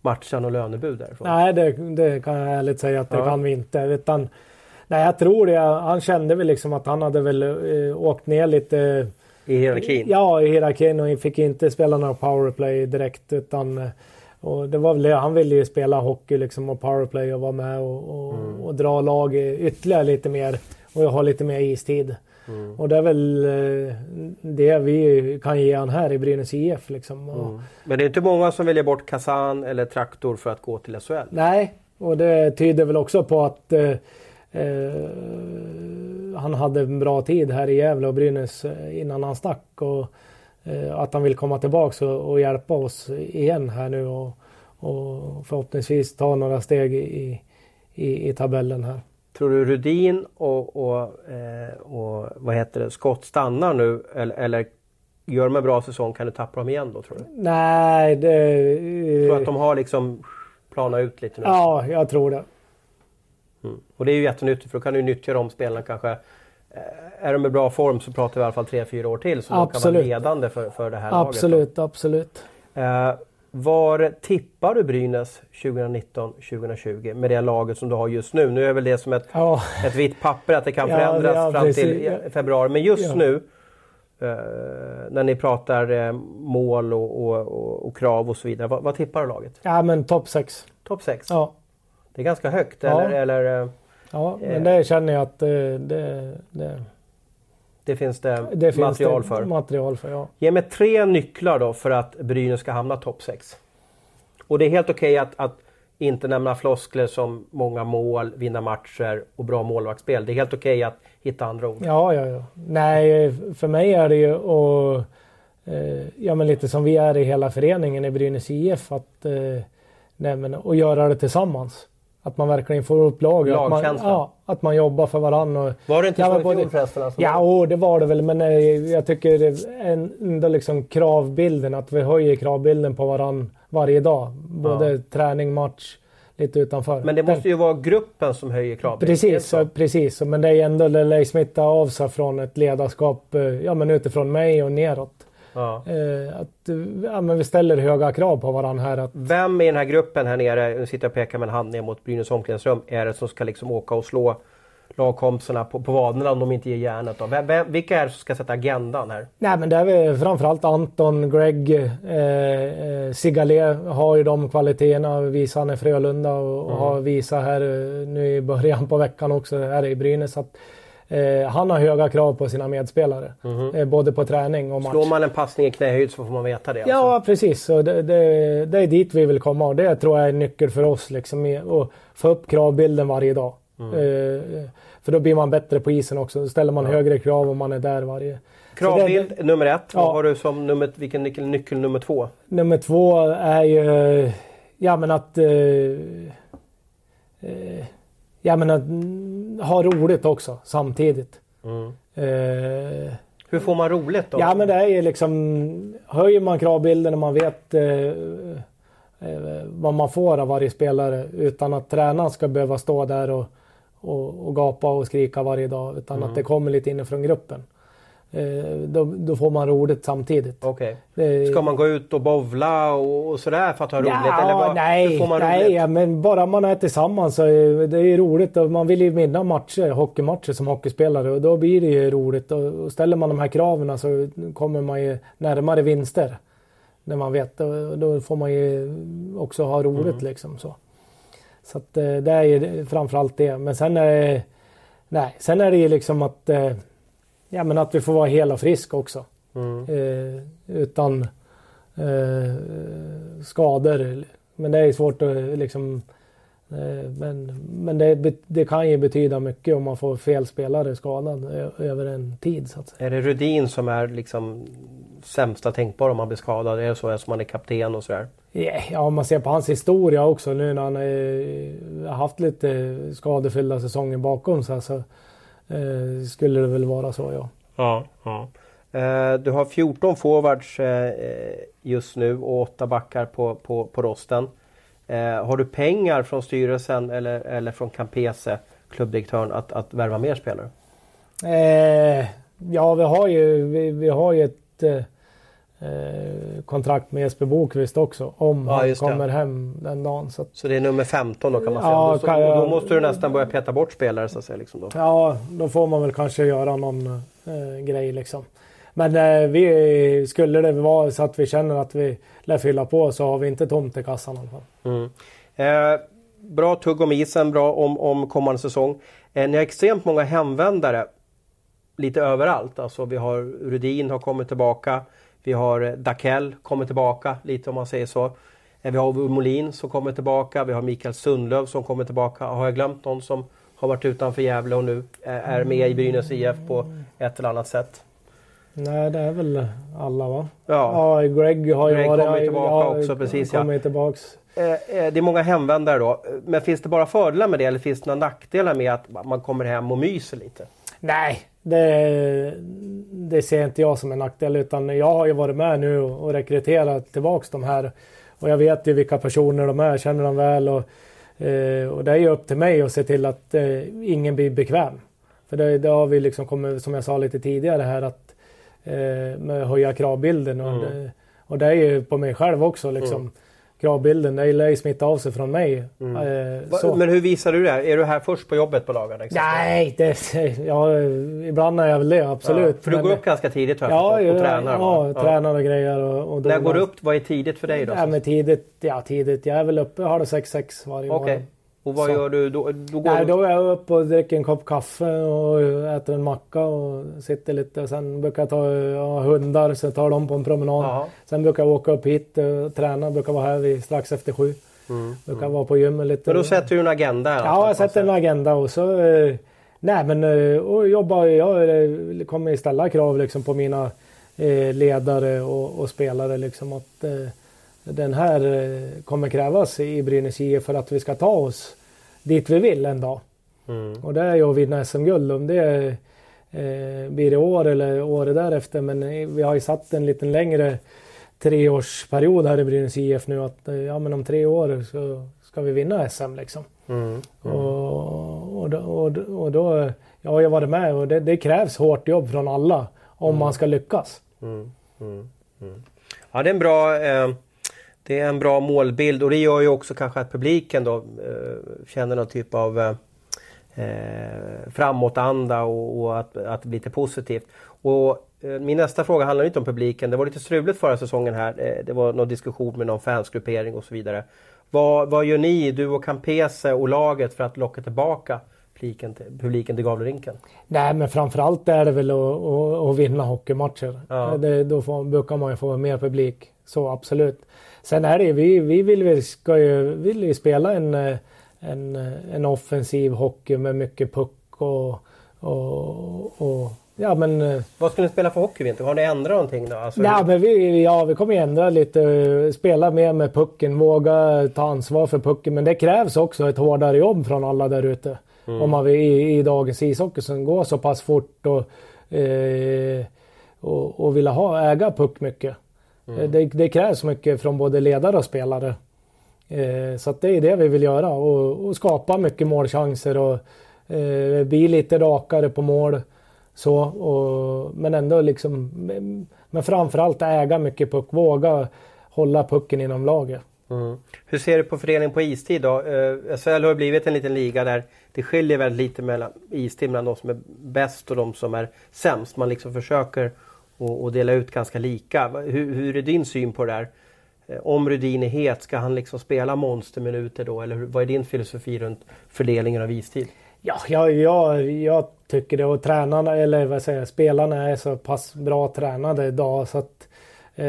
matcha och lönebud därifrån. Nej, det, det, kan jag ärligt säga att det ja. kan vi inte. Utan, nej, jag tror det. Han kände väl liksom att han hade väl äh, åkt ner lite i hierarkin? Ja, i hierarkin och fick inte spela några powerplay direkt utan eh, och det var väl Han ville ju spela hockey liksom och powerplay och vara med och, och, mm. och dra lag ytterligare lite mer och jag har lite mer istid. Mm. Och det är väl eh, det vi kan ge han här i Brynäs IF. Liksom. Mm. Men det är inte många som väljer bort Kazan eller Traktor för att gå till SHL? Nej, och det tyder väl också på att eh, eh, han hade en bra tid här i Gävle och Brynäs eh, innan han stack. Och eh, att han vill komma tillbaka och, och, hjälpa oss igen här nu och, och förhoppningsvis ta några steg i, i, i tabellen här. Tror du Rudin och, och, eh, och vad heter det, Scott stannar nu eller, eller gör de en bra säsong kan du tappa dem igen då tror du? Nej, det... Tror du att de har liksom planat ut lite nu? Ja, jag tror det. Mm. Och det är ju jättenyttigt för då kan du nyttja de spelarna kanske eh, är de i bra form så pratar vi i alla fall 3-4 år till så absolut. de kan vara ledande för, för det här absolut, laget. Absolut, absolut. Eh, var tippar du Brynäs 2019-2020 med det laget som du har just nu? Nu är väl det som ett, ja. ett vitt papper att det kan förändras ja, ja, fram till februari. Men just nu eh, när ni pratar eh, mål och, och, och, och, krav och så vidare. Vad, vad tippar du laget? Ja men topp 6. Topp 6? Ja. Det är ganska högt eller? eller ja men det känner jag att det, det, det det finns det, det material finns det för. Material för ja. Ge mig tre nycklar då för att Brynäs ska hamna topp 6. Och det är helt okej okay att, att, inte nämna floskler som många mål, vinna matcher och bra målvaktsspel. Det är helt okej okay att hitta andra ord. Ja, ja, ja. Nej, för mig är det ju och eh, ja, men lite som vi är i hela föreningen i Brynäs IF att eh, nej, men, och göra det tillsammans. Att man verkligen får upp laget. Att man, ja, att man jobbar för varandra. var det inte så i fjol förresten? Alltså? Ja, oh, det var det väl. Men eh, jag tycker det ändå liksom kravbilden. Att vi höjer kravbilden på varandra varje dag. Både ja. träning, match, lite utanför. Men det måste ju vara gruppen som höjer kravbilden. Precis, precis. Men det är ändå, det lär smitta av sig från ett ledarskap eh, ja, men utifrån mig och neråt. Ja. Eh, att, ja, men vi ställer höga krav på varandra här. Att... Vem i den här gruppen här nere, nu sitter jag och pekar med en hand ner mot Brynäs omklädningsrum, är det som ska liksom åka och slå lagkompisarna på, på vaderna om de inte ger järnet? Då? Vem, vem, vilka är det som ska sätta agendan här? Nej men det är framförallt Anton, Greg, eh, eh Sigale har ju de kvaliteterna. Visar han i Frölunda och, mm. har visat här eh, nu i början på veckan också här i Brynäs. Att, Eh, han har höga krav på sina medspelare. Mm -hmm. eh, både på träning och match. Slår man en passning i knähöjd så får man veta det? Alltså. Ja precis. Så det, det, det, är dit vi vill komma och det tror jag är en nyckel för oss. Liksom, att få upp kravbilden varje dag. Mm. Eh, för då blir man bättre på isen också. Då ställer man ja. högre krav om man är där varje... Kravbild det, nummer ett. Ja. Vad har du som nummer, vilken nyckel, nyckel nummer två? Nummer två är ju... Ja men att... Eh, eh ja men att ha roligt också samtidigt. Mm. Eh, Hur får man roligt då? Ja men det är liksom höjer man kravbilden och man vet eh, eh, vad man får av varje spelare utan att tränaren ska behöva stå där och, och, och gapa och skrika varje dag utan mm. att det kommer lite inifrån gruppen. Eh, då, då, får man roligt samtidigt. Okay. Ska man gå ut och bovla och, sådär för att ha roligt? Ja, eller vad, nej, får man nej roligt? men bara man är tillsammans så är det är roligt. Och man vill ju vinna matcher, hockeymatcher som hockeyspelare och då blir det ju roligt. Och ställer man de här kraven så kommer man ju närmare vinster. När man vet och då får man ju också ha roligt mm. liksom så. Så att eh, det är ju framförallt det. Men sen är nej, sen är det ju liksom att eh, ja, men att vi får vara hela friska också. Mm. Eh, utan eh, skador. Men det är svårt att liksom eh, men, men det, det, kan ju betyda mycket om man får fel spelare skadad över en tid. Så att säga. Är det Rudin som är liksom sämsta tänkbara om man blir skadad? Är det så som man är kapten och sådär? Yeah, ja, om man ser på hans historia också nu när han har haft lite skadefyllda säsonger bakom sig. Så, Eh, skulle det väl vara så ja. Ja, ja. Eh, du har 14 forwards eh, just nu och 8 backar på, på, på rosten. Eh, har du pengar från styrelsen eller, eller från Campese, klubbdirektören, att, att värva mer spelare? Eh, ja, vi har ju, vi, vi har ju ett eh, kontrakt med Jesper Bokvist också om ja, han kommer det. hem den dagen. Så, så det är nummer 15 då kan man säga. Ja, då, jag, då, måste du nästan börja peta bort spelare så att säga. Liksom då. Ja, då får man väl kanske göra någon eh, grej liksom. Men eh, vi, skulle det vara så att vi känner att vi lär fylla på så har vi inte tomt i kassan i alla fall. Mm. Eh, bra tugg om isen, bra om, om kommande säsong. Eh, ni har extremt många hemvändare lite överallt. Alltså vi har Rudin har kommit tillbaka. Vi har eh, Dakell kommer tillbaka lite om man säger så. Eh, vi har Molin som kommer tillbaka. Vi har Mikael Sundlöv som kommer tillbaka. Har jag glömt någon som har varit utanför Gävle och nu är med i Brynäs IF på ett eller annat sätt? Nej, det är väl alla va? Ja, ja Greg har ju Greg varit... kommer tillbaka ja, också, precis kommer ja. Tillbaks. Eh, det är många hemvändare då. Men finns det bara fördelar med det eller finns det några nackdelar med att man kommer hem och myser lite? Nej, det, det ser inte jag som en nackdel utan jag har ju varit med nu och rekryterat tillbaks de här. Och jag vet ju vilka personer de är, känner dem väl. Och, Eh, och det är ju upp till mig att se till att eh, ingen blir bekväm. För det, det har vi liksom kommit, som jag sa lite tidigare här, att eh, med höja kravbilden. Och, Mm. det, och det är ju på mig själv också liksom. Mm. Kravbilden, det lär ju smitta av sig från mig. Eh, Va- så. Men hur visar du det? här? Är du här först på jobbet på dagarna? Nej, det, ja, ibland är jag väl det, absolut. Ja, för du Men- går upp ganska tidigt har jag Ja, förstått, och ja, tränar? ja, va? tränar och grejer. Och, och När går du upp? Vad är tidigt för dig då? Ja, men tidigt, ja, tidigt. Jag är väl uppe halv sex, sex varje Okej. morgon. Och vad Så. gör du då? då går Nej, då är jag uppe och dricker en kopp kaffe och äter en macka och sitter lite. Sen brukar jag ta har hundar så tar dem på en promenad. Jaha. Sen brukar jag åka upp hit och träna. Brukar vara här vid, strax efter sju. Brukar vara på gymmet lite. Mm, Men då sätter du en agenda? Ja, jag sätter en agenda och så... Eh, nej men eh, och jobbar, jag kommer ställa krav liksom på mina eh, ledare och, och spelare liksom att den här eh, kommer krävas i Brynäs IF för att vi ska ta oss dit vi vill en dag. Mm. Och det är ju att vinna SM-guld. Om det eh, blir det år eller året därefter. Men eh, vi har ju satt en liten längre treårsperiod här i Brynäs IF nu. Att eh, ja, men om tre år så ska vi vinna SM liksom. Mm. Och, och, då, och, då- och då, jag har ju varit med och det, det krävs hårt jobb från alla om man ska lyckas. Mm. Mm. Mm. Ja, det är en bra eh, det är en bra målbild och det gör ju också kanske att publiken då eh, känner någon typ av eh, eh, framåtanda och, och att, att det blir lite positivt. Och eh, min nästa fråga handlar inte om publiken. Det var lite struligt förra säsongen här. Eh, det var någon diskussion med någon fansgruppering och så vidare. Vad, vad gör ni, du och Campese och laget för att locka tillbaka publiken publiken till Gavlerinken? Nej men framförallt är det väl att, att, att vinna hockeymatcher. Ja. Det, då får, brukar man ju få mer publik. Så absolut. Sen är det vi, vi vill, vi ska ju, vill ju spela en, en, en offensiv hockey med mycket puck och, och, och ja men eh, Vad ska ni spela för hockey vinter? Har ni ändrat någonting då? Alltså, Ja, men vi, ja, vi kommer ändra lite. Spela mer med pucken. Våga ta ansvar för pucken. Men det krävs också ett hårdare jobb från alla där ute. Om man vill, i, i dagens ishockey som går så pass fort och, eh, och, och vill ha, äga puck mycket. Eh, Det, det krävs mycket från både ledare och spelare. Eh, så det är det vi vill göra och, och skapa mycket målchanser och eh, bli lite rakare på mål. Så, och, men ändå liksom, men- framförallt äga mycket puck, våga hålla pucken inom laget. Mm. Hur ser du på fördelningen på istid då? Eh, SHL har blivit en liten liga där det skiljer väldigt lite mellan istid mellan de som är bäst och de som är sämst. Man liksom försöker att- att dela ut ganska lika. Hur, hur är din syn på det där? Eh, Om Rudin är het, ska han liksom spela monsterminuter då? Eller vad är din filosofi runt fördelningen av istid? Ja, jag, jag, jag tycker det och tränarna, eller vad säger jag, spelarna är så pass bra tränade idag så att eh,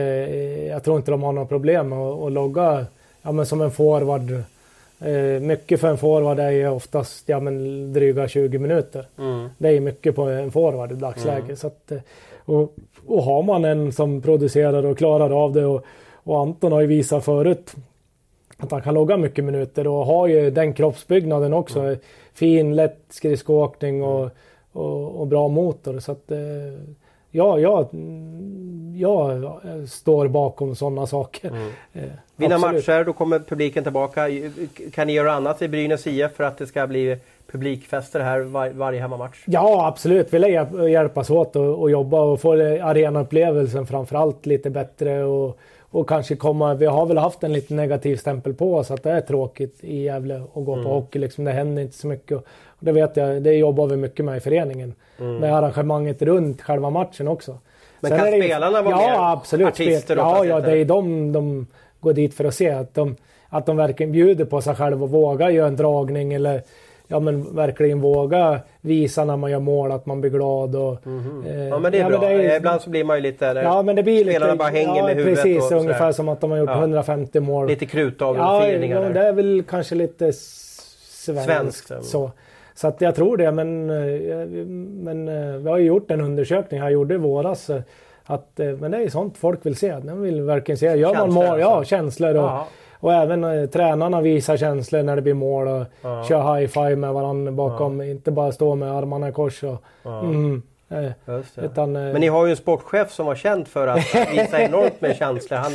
jag tror inte de har några problem att, att logga ja, men som en forward. Eh, mycket för en forward är ju oftast ja, men dryga 20 minuter. Det är mycket på en forward i dagsläget. Så att, eh, och, och har man en som producerar och klarar av det och, och Anton har ju visat förut att han kan logga mycket minuter och har ju den kroppsbyggnaden också. Fin, lätt skridskoåkning och, och, och bra motor. Så att, eh, ja, jag, jag står bakom sådana saker. Eh, Vinna matcher, då kommer publiken tillbaka. Kan ni göra annat i Brynäs IF för att det ska bli publikfester här var, varje hemmamatch? Ja, absolut. Vi lär hjälp- hjälpas åt och, och jobba och få arenaupplevelsen framförallt lite bättre. Och, och kanske komma... Vi har väl haft en lite negativ stämpel på oss att det är tråkigt i Gävle att gå på hockey. Liksom, det händer inte så mycket. Och det vet jag, det jobbar vi mycket med i föreningen. Med arrangemanget runt själva matchen också. Men Sen kan det spelarna vara ja, mer absolut. artister då, Ja, fast ja, det är de de går dit för att se. Att de, att de verkligen bjuder på sig själva och vågar göra en dragning eller ja, men verkligen våga visa när man gör mål att man blir glad. Och, eh, Mhm. Ja men det är bra. är- Ibland så blir man ju lite... Ja men det blir spelarna lite... bara hänger ja, med huvudet Precis, och sådär. ungefär som att de har gjort Ja. 150 mål. Lite krutdag ja, och ja, det är väl kanske lite svenskt. Svenskt, ja. så. Så att jag tror det, men, eh, men eh, vi har ju gjort en undersökning här, gjorde i våras. eh, Att, men det är ju sånt folk vill se. De vill verkligen se. Gör man mål, ja alltså. känslor. Och, Ja. och även eh, tränarna visar känslor när det blir mål och Ja. kör high five med varandra bakom. Inte bara stå med armarna i kors. Och, mm, eh, utan, eh, Men ni har ju en sportchef som var känd för att visa enormt med känslor. Han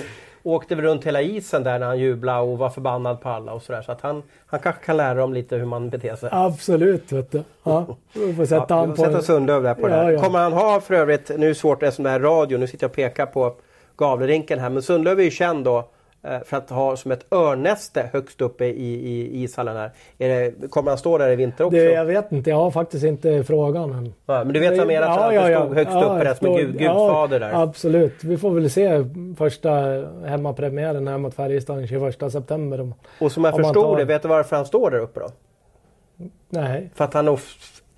åkte väl runt hela isen där när han jublade och var förbannad på alla och sådär. Så att han, han kanske kan lära dem lite hur man beter sig. Absolut, vet du. Ja, vi får sätta Ja, han på... sätta Sundlöv där på Ja, det. här. ja. Kommer han ha för övrigt, nu är det svårt eftersom det här är radio, nu sitter jag och pekar på Gavlerinken här. Men Sundlöv är ju känd då för att ha som ett örnnäste högst uppe i, i ishallen här. Är det, kommer han stå där i vinter också? Det, jag vet inte, jag har faktiskt inte frågan än. Ja, men du vet vad jag menar? Att han stod högst uppe där som en gud, gudfader där. Absolut. Vi får väl se första hemmapremiären här mot Färjestad den 21 september. Om- Och som jag förstod tar- det, vet du varför han står där uppe då? Nej. För att han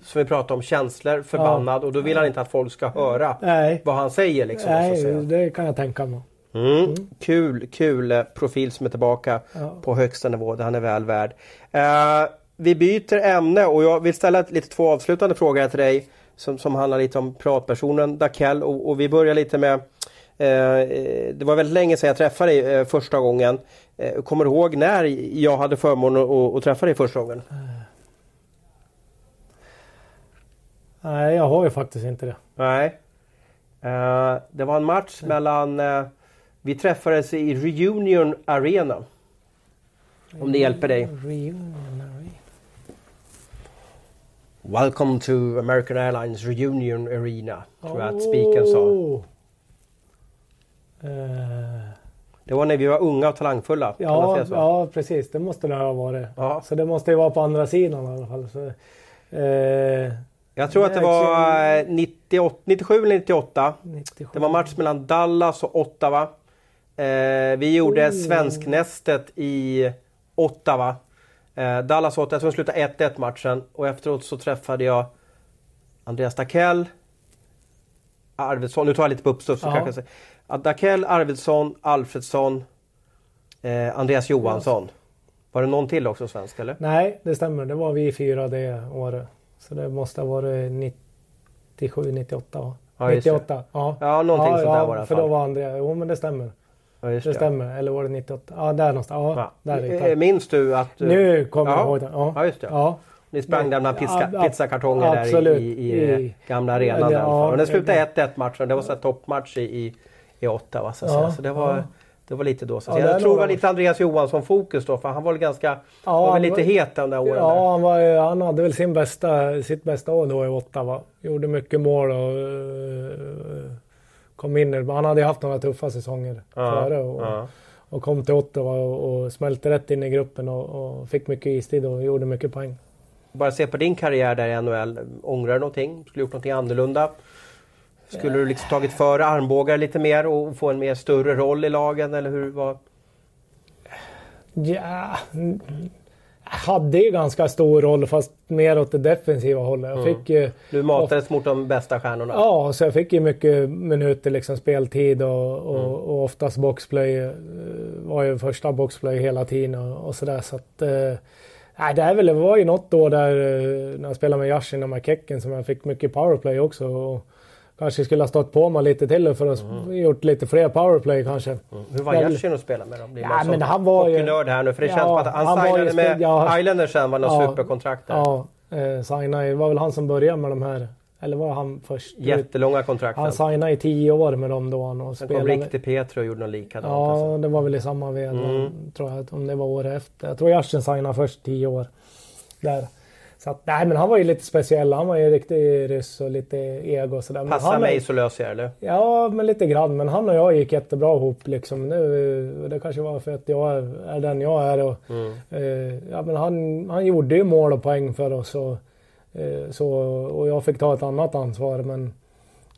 som vi pratade om, känslor, förbannad och då vill han inte att folk ska höra Nej. vad han säger. Liksom, Nej, det kan jag tänka mig. Mm. Kul, kul eh, profil som är tillbaka Ja. på högsta nivå. Det han är väl värd. Eh, vi byter ämne och jag vill ställa lite två avslutande frågor till dig som, som handlar lite om pratpersonen Dakell och, och vi börjar lite med eh, eh, det var väldigt länge sedan jag träffade dig eh, första gången. Eh, kommer du ihåg när jag hade förmånen att, att träffa dig första gången? Nej, jag har ju faktiskt inte det. Nej. Eh, det var en match mellan... vi träffades i Reunion Arena. Om det hjälper dig. Reunion, nej. Welcome to American Airlines Reunion Arena. Tror jag att spiken sa. Oh. Eh, Det var när vi var unga och talangfulla. Ja, ja, precis. Det måste det ha varit. Ja. Så det måste ju vara på andra sidan i alla fall. Så, eh, Jag tror att det var eh, 98, 97 eller 98. 97. Det var match mellan Dallas och Ottawa. Eh, vi gjorde Oh. svensknästet i Ottawa. Eh, Dallas Ottawa, jag tror de slutade 1-1 matchen. Och efteråt så träffade jag Andreas Dackell, Arvidsson, nu tar jag lite på uppstuds. så Ja. kanske. Ja, Dackell, Arvidsson, Alfredsson, eh, Andreas Johansson. Var det någon till också svensk eller? Nej, det stämmer. Det var vi fyra det året. Så det måste ha varit 97, 98 va? Ja, just det. 98. Ja, Ja, någonting sånt där ja, var det för då var Andrea... Jo, men det stämmer. Ja, just Det stämmer. Eller var det 98? Ja, där någonstans. Ja, Ja. där är Eh, det. Minns du att... du- Nu kommer Ja. jag ihåg det. Ja, Ja, just det. Ja. Ni sprang där bland pizza, Ja, pizzakartonger där i, i, i, I- gamla arenan. Ja. Och den slutade ja. 1-1 matchen. Det var så toppmatch i, i, i Ottawa. Så, att Ja, säga. så det var, ja. det var lite då. Så Ja, det jag tror det var lite Andreas Johansson fokus då. För han var väl ganska Ja, var väl lite var- het de där åren. Ja, där. han, var, han hade väl sin bästa, sitt bästa år då i Ottawa. Gjorde mycket mål och eh, kom in. Han hade ju haft några tuffa säsonger Ja, före och, ja. och kom till Ottawa och, och smälte rätt in i gruppen och, och fick mycket istid och gjorde mycket poäng. Bara se på din karriär där i NHL. Ångrar du någonting? Skulle du gjort någonting annorlunda? Skulle du liksom tagit före armbågar lite mer och få en mer större roll i lagen? Eller hur var... Ja, hade ju ganska stor roll fast mer åt det defensiva hållet. Jag Mm. fick ju, Du matades mot de bästa stjärnorna. Ja, så jag fick ju mycket minuter liksom speltid och, och, Mm. och oftast boxplay. eh, var ju första boxplay hela tiden och, och sådär. Så att, nej, det, är väl, det var ju något år där eh, när jag spelade med Yashin och McKecken som jag fick mycket powerplay också. Och kanske skulle ha stått på mig lite till för att Mm. gjort lite fler powerplay kanske. Hur var Yashin att spela med då? Blir Ja, men han var ju- här nu? För det Ja, känns som att han, han signade med ja. Islanders sen var något Ja. superkontrakt där. Ja, eh, signade, det var väl han som började med de här. Eller var han först? Jättelånga kontrakt. Han signade i tio år med dem då. Han och Sen kom spelade. Rick till Petro och gjorde något likadant. alltså. Ja, det var väl i samma veva, Mm. tror jag, om det var året efter. Jag tror Yasin signade först tio år. Där. Så att, nej, men han var ju lite speciell. Han var ju riktig ryss och lite ego och sådär. Men Passa han, mig så löser jag det? Ja, men lite grann. Men han och jag gick jättebra ihop liksom. Nu, det kanske var för att jag är, den jag är. Och, Mm. eh, ja, men han, han gjorde ju mål och poäng för oss. Och, eh, så, och jag fick ta ett annat ansvar. Men,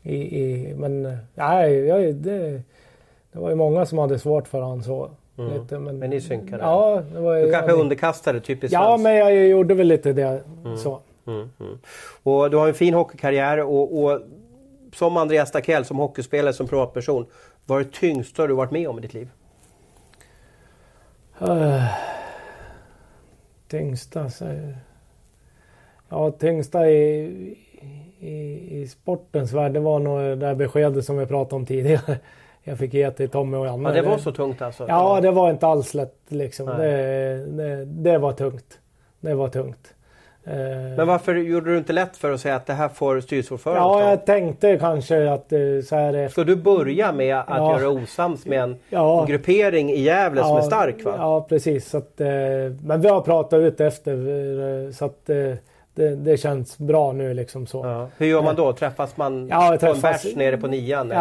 i, i, men eh, nej, jag, det, det var ju många som hade svårt för så. Lite, men, Mm. Men ni synkade? Ja, det var, Du kanske ja, underkastade, typiskt Ja, svenskt. men jag gjorde väl lite det. Så. Mm, mm. Och du har en fin hockeykarriär och, och som Andreas Dackell, som hockeyspelare, som privatperson. Vad är det tyngsta du varit med om i ditt liv? Uh, tyngsta så... Ja, tyngsta i, i, i sportens värld, det var nog det där beskedet som vi pratade om tidigare. Jag fick ge till Tommy och Janne. Ja, det var så tungt alltså? Ja, det var inte alls lätt liksom. Det, det, det var tungt. Det var tungt. Eh, Men varför gjorde du inte lätt för att säga att det här får styrelseordföranden Ja, jag tänkte kanske att eh, så här. Ska du börja med att Ja. göra osams med en Ja. gruppering i Gävle som Ja, är stark? Va? Ja, precis. Så att, eh, men vi har pratat ut efter så att det, det känns bra nu liksom så. Ja. Hur gör man då? Träffas man Ja, på träffas- en bärs nere på nian? Eller?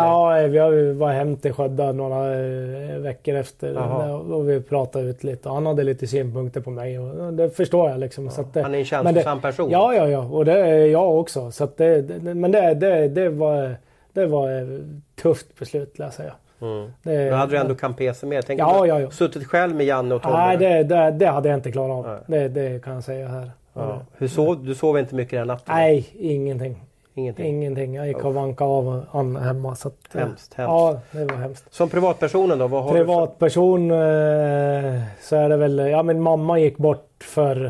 Ja, vi varit hem till Sködda några eh, veckor efter Jaha. och vi pratade ut lite. Han hade lite synpunkter på mig och det förstår jag liksom. Så att det, Han är en känslosam person. Ja, ja, ja. Och det är jag också. Så det, men det, det, det, var, det var ett tufft beslut, lär jag. Mm. Det, Då hade du ändå Campese med. Tänk Ja, ja, ja. suttit själv med Janne och Tommy. Nej, det, det, det hade jag inte klarat av. Det, det kan jag säga här. Ja. Hur sov, du sov inte mycket den natten? Nej, ingenting. Ingenting. Ingenting. Jag gick och vankade av han hemma. Så att, eh, Hemskt, hemskt. Ja, det var hemskt. Som privatpersonen då? Vad har Privatperson eh, så är det väl, ja min mamma gick bort för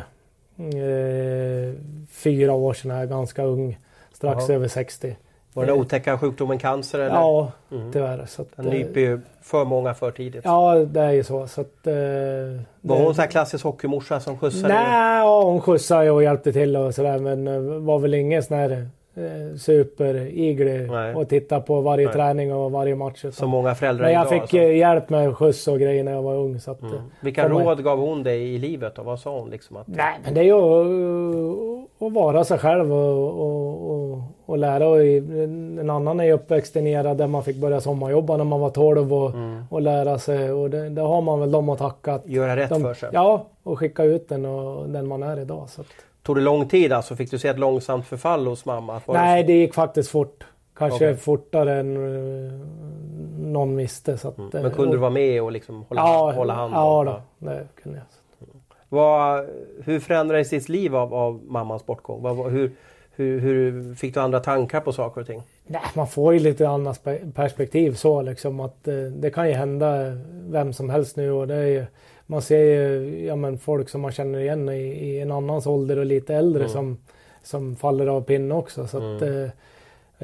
eh, fyra år sedan, jag är ganska ung. Strax Jaha. över 60. Var det otäcka sjukdomen cancer? Eller? Ja, Mm. tyvärr. Så att, Den eh, nyper ju för många för tidigt. Ja, det är ju så. så att, eh, Var hon så här klassisk hockeymorsa som skjutsade? Nej, ja, hon skjutsade och hjälpte till och sådär men eh, var väl ingen sån här eh, superiglig Nej. och titta på varje Nej. träning och varje match. Som många föräldrar Men jag idag. fick alltså. eh, hjälp med skjuts och grejer när jag var ung. Så att, Mm. eh, Vilka får man- råd gav hon dig i livet då? Vad sa hon? Liksom att, Nej, men det är ju att, att vara sig själv och, och, och, och lära. Och i- en annan är ju uppväxt i Nera där man fick börja sommarjobba när man var 12 och, Mm. och lära sig. Och det, det har man väl dem att tacka. Att Göra rätt de, för sig? Ja, och skicka ut den och den man är idag. Så att, Tog det lång tid alltså? Fick du se ett långsamt förfall hos mamma? Nej, det gick faktiskt fort. Kanske Okej. fortare än eh, någon visste. Så att, Mm. eh, Men kunde och- du vara med och liksom hålla, ja, hålla hand? Ja, då, det kunde jag. Vad, hur förändrades ditt liv av, av mammans bortgång? Vad, hur, hur, hur fick du andra tankar på saker och ting? Nej, man får ju lite annat pe- perspektiv så liksom att eh, det kan ju hända vem som helst nu och det är ju, man ser ju ja, men folk som man känner igen i, i en annans ålder och lite äldre Mm. som, som faller av pinne också. Så att, eh,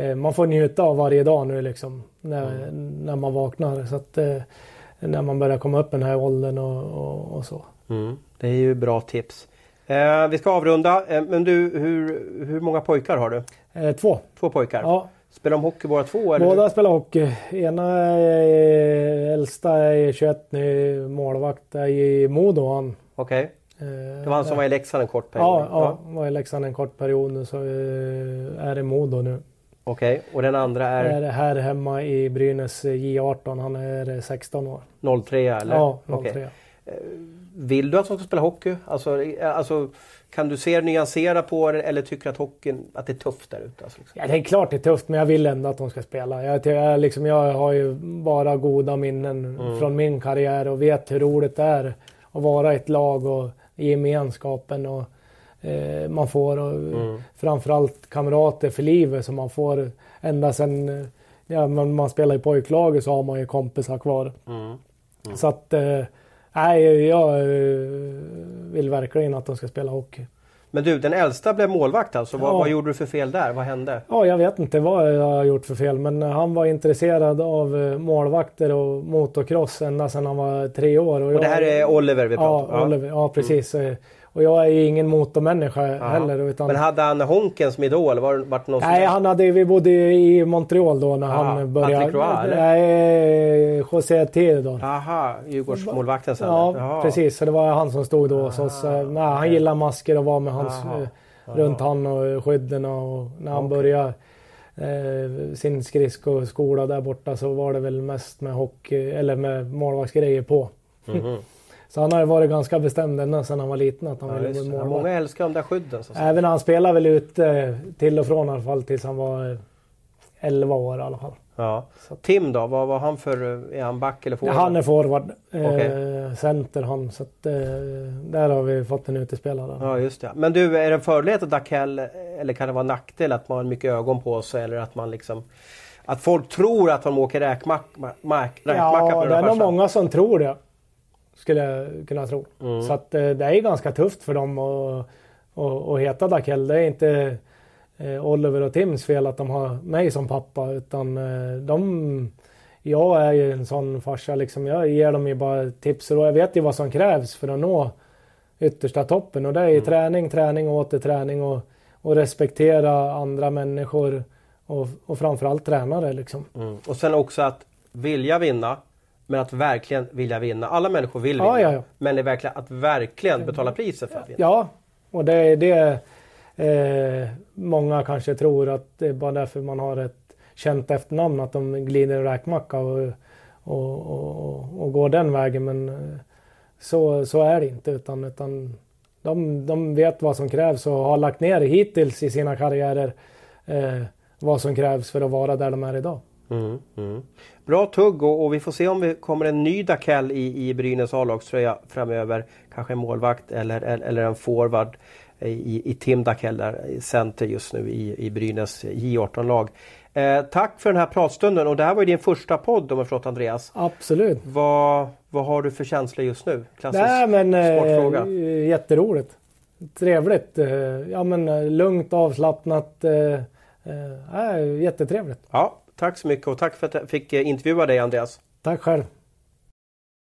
eh, man får njuta av varje dag nu liksom när, Mm. när man vaknar. Så att, eh, när man börjar komma upp i den här åldern och, och, och så. Mm. Det är ju bra tips. Eh, vi ska avrunda. Eh, men du, hur, hur många pojkar har du? Eh, två. Två pojkar? Ja, Spelar de hockey båda två? Eller? båda spelar hockey. Ena är, äldsta är 21 nu, målvakt är i Modo han. Okej. Eh, Det var han som var i Leksand en kort period? Ja, ja, var i Leksand en kort period nu så eh, är det Modo nu. Okej. Och den andra är Är här hemma i Brynäs eh, J18. Han är 16 år. 03 eller? Ja, Okej. 03. Vill du att de ska spela hockey? Alltså, eh, alltså, kan du se nyansera på det eller tycker du att hockeyn att det är tufft där ute? Alltså, liksom? Ja, det är klart det är tufft men jag vill ändå att de ska spela. Jag, jag, liksom, jag har ju bara goda minnen Mm. från min karriär och vet hur roligt det är att vara i ett lag och gemenskapen och eh, man får och Mm. framförallt kamrater för livet som man får ända sedan eh, ja, men man spelar i pojklaget så har man ju kompisar kvar. Mm. Så att eh, nej, jag eh, vill verkligen att de ska spela hockey. Men du, den äldsta blev målvakt alltså. Vad, Ja. vad gjorde du för fel där? Vad hände? Ja, jag vet inte vad jag har gjort för fel, men han var intresserad av eh, målvakter och motocross ända sedan han var tre år. Och det här är Oliver vi ja, pratar om? Oliver, ja, precis. Eh, Och jag är ju ingen motormänniska heller. Utan... Men hade han Honken som idol? Var, var det någon Nej, han hade, vi bodde i Montreal då när Ah, han började. Patrick Roy? Nej, José Theodor. Aha, Djurgårdsmålvakten sen? Ja, Jaha. precis. Så det var han som stod då hos oss. Eh, Nej, han gillar masker och var med hans eh, runt han och skydden och när han började eh, sin skridskoskola där borta så var det väl mest med hockey eller med målvaktsgrejer på. Mhm. Så han har ju varit ganska bestämd ända sedan han var liten att han Ja, ville bli målvakt. Många älskar de där skydden. Så. Även han spelade väl ute till och från i alla fall tills han var eh, 11 år i alla fall. Ja. Tim då? Vad var han för... Är han back eller Ja, forward? han är forward. Eh, Okej. Center han. Så att, eh, där har vi fått en utespelare. Ja, just det. Men du, är det en fördel att Dakell eller kan det vara en nackdel att man har mycket ögon på sig eller att man liksom... Att folk tror att de åker räkmack, mack, räkmacka Ja, på det är nog många som tror det. Skulle jag kunna tro. Mm. Så att eh, det är ganska tufft för dem att, att, att heta Dakell. Det är inte eh, Oliver och Tims fel att de har mig som pappa utan eh, de... Jag är ju en sån farsa liksom. Jag ger dem ju bara tips och jag vet ju vad som krävs för att nå yttersta toppen och det är ju mm. träning, träning och åter träning och, och respektera andra människor och, och framförallt tränare liksom. Mm. Och sen också att vilja vinna men att verkligen vilja vinna. Alla människor vill vinna. Ja, ja, ja. Men det är verkligen att verkligen betala priset för att vinna. Ja, och det är det eh, många kanske tror att det är bara därför man har ett känt efternamn att de glider en räkmacka och, och, och, och, går den vägen. Men eh, så, så är det inte utan, utan de, de vet vad som krävs och har lagt ner hittills i sina karriärer eh, vad som krävs för att vara där de är idag. Mm, mm. Bra tugg och, och, vi får se om det kommer en ny Dakell i, i Brynäs A-lagströja framöver. Kanske en målvakt eller, eller en forward i, i Tim Dakell där, center just nu i, i Brynäs J18-lag. Eh, tack för den här pratstunden och det här var ju din första podd om jag förstått Andreas. Absolut. Vad, vad har du för känslor just nu? Klassisk Nej, men, eh, sportfråga. Eh, jätteroligt. Trevligt. Eh, ja, men, eh, lugnt, avslappnat. Eh, eh, jättetrevligt. Ja, tack så mycket och tack för att jag fick eh, intervjua dig Andreas. Tack själv.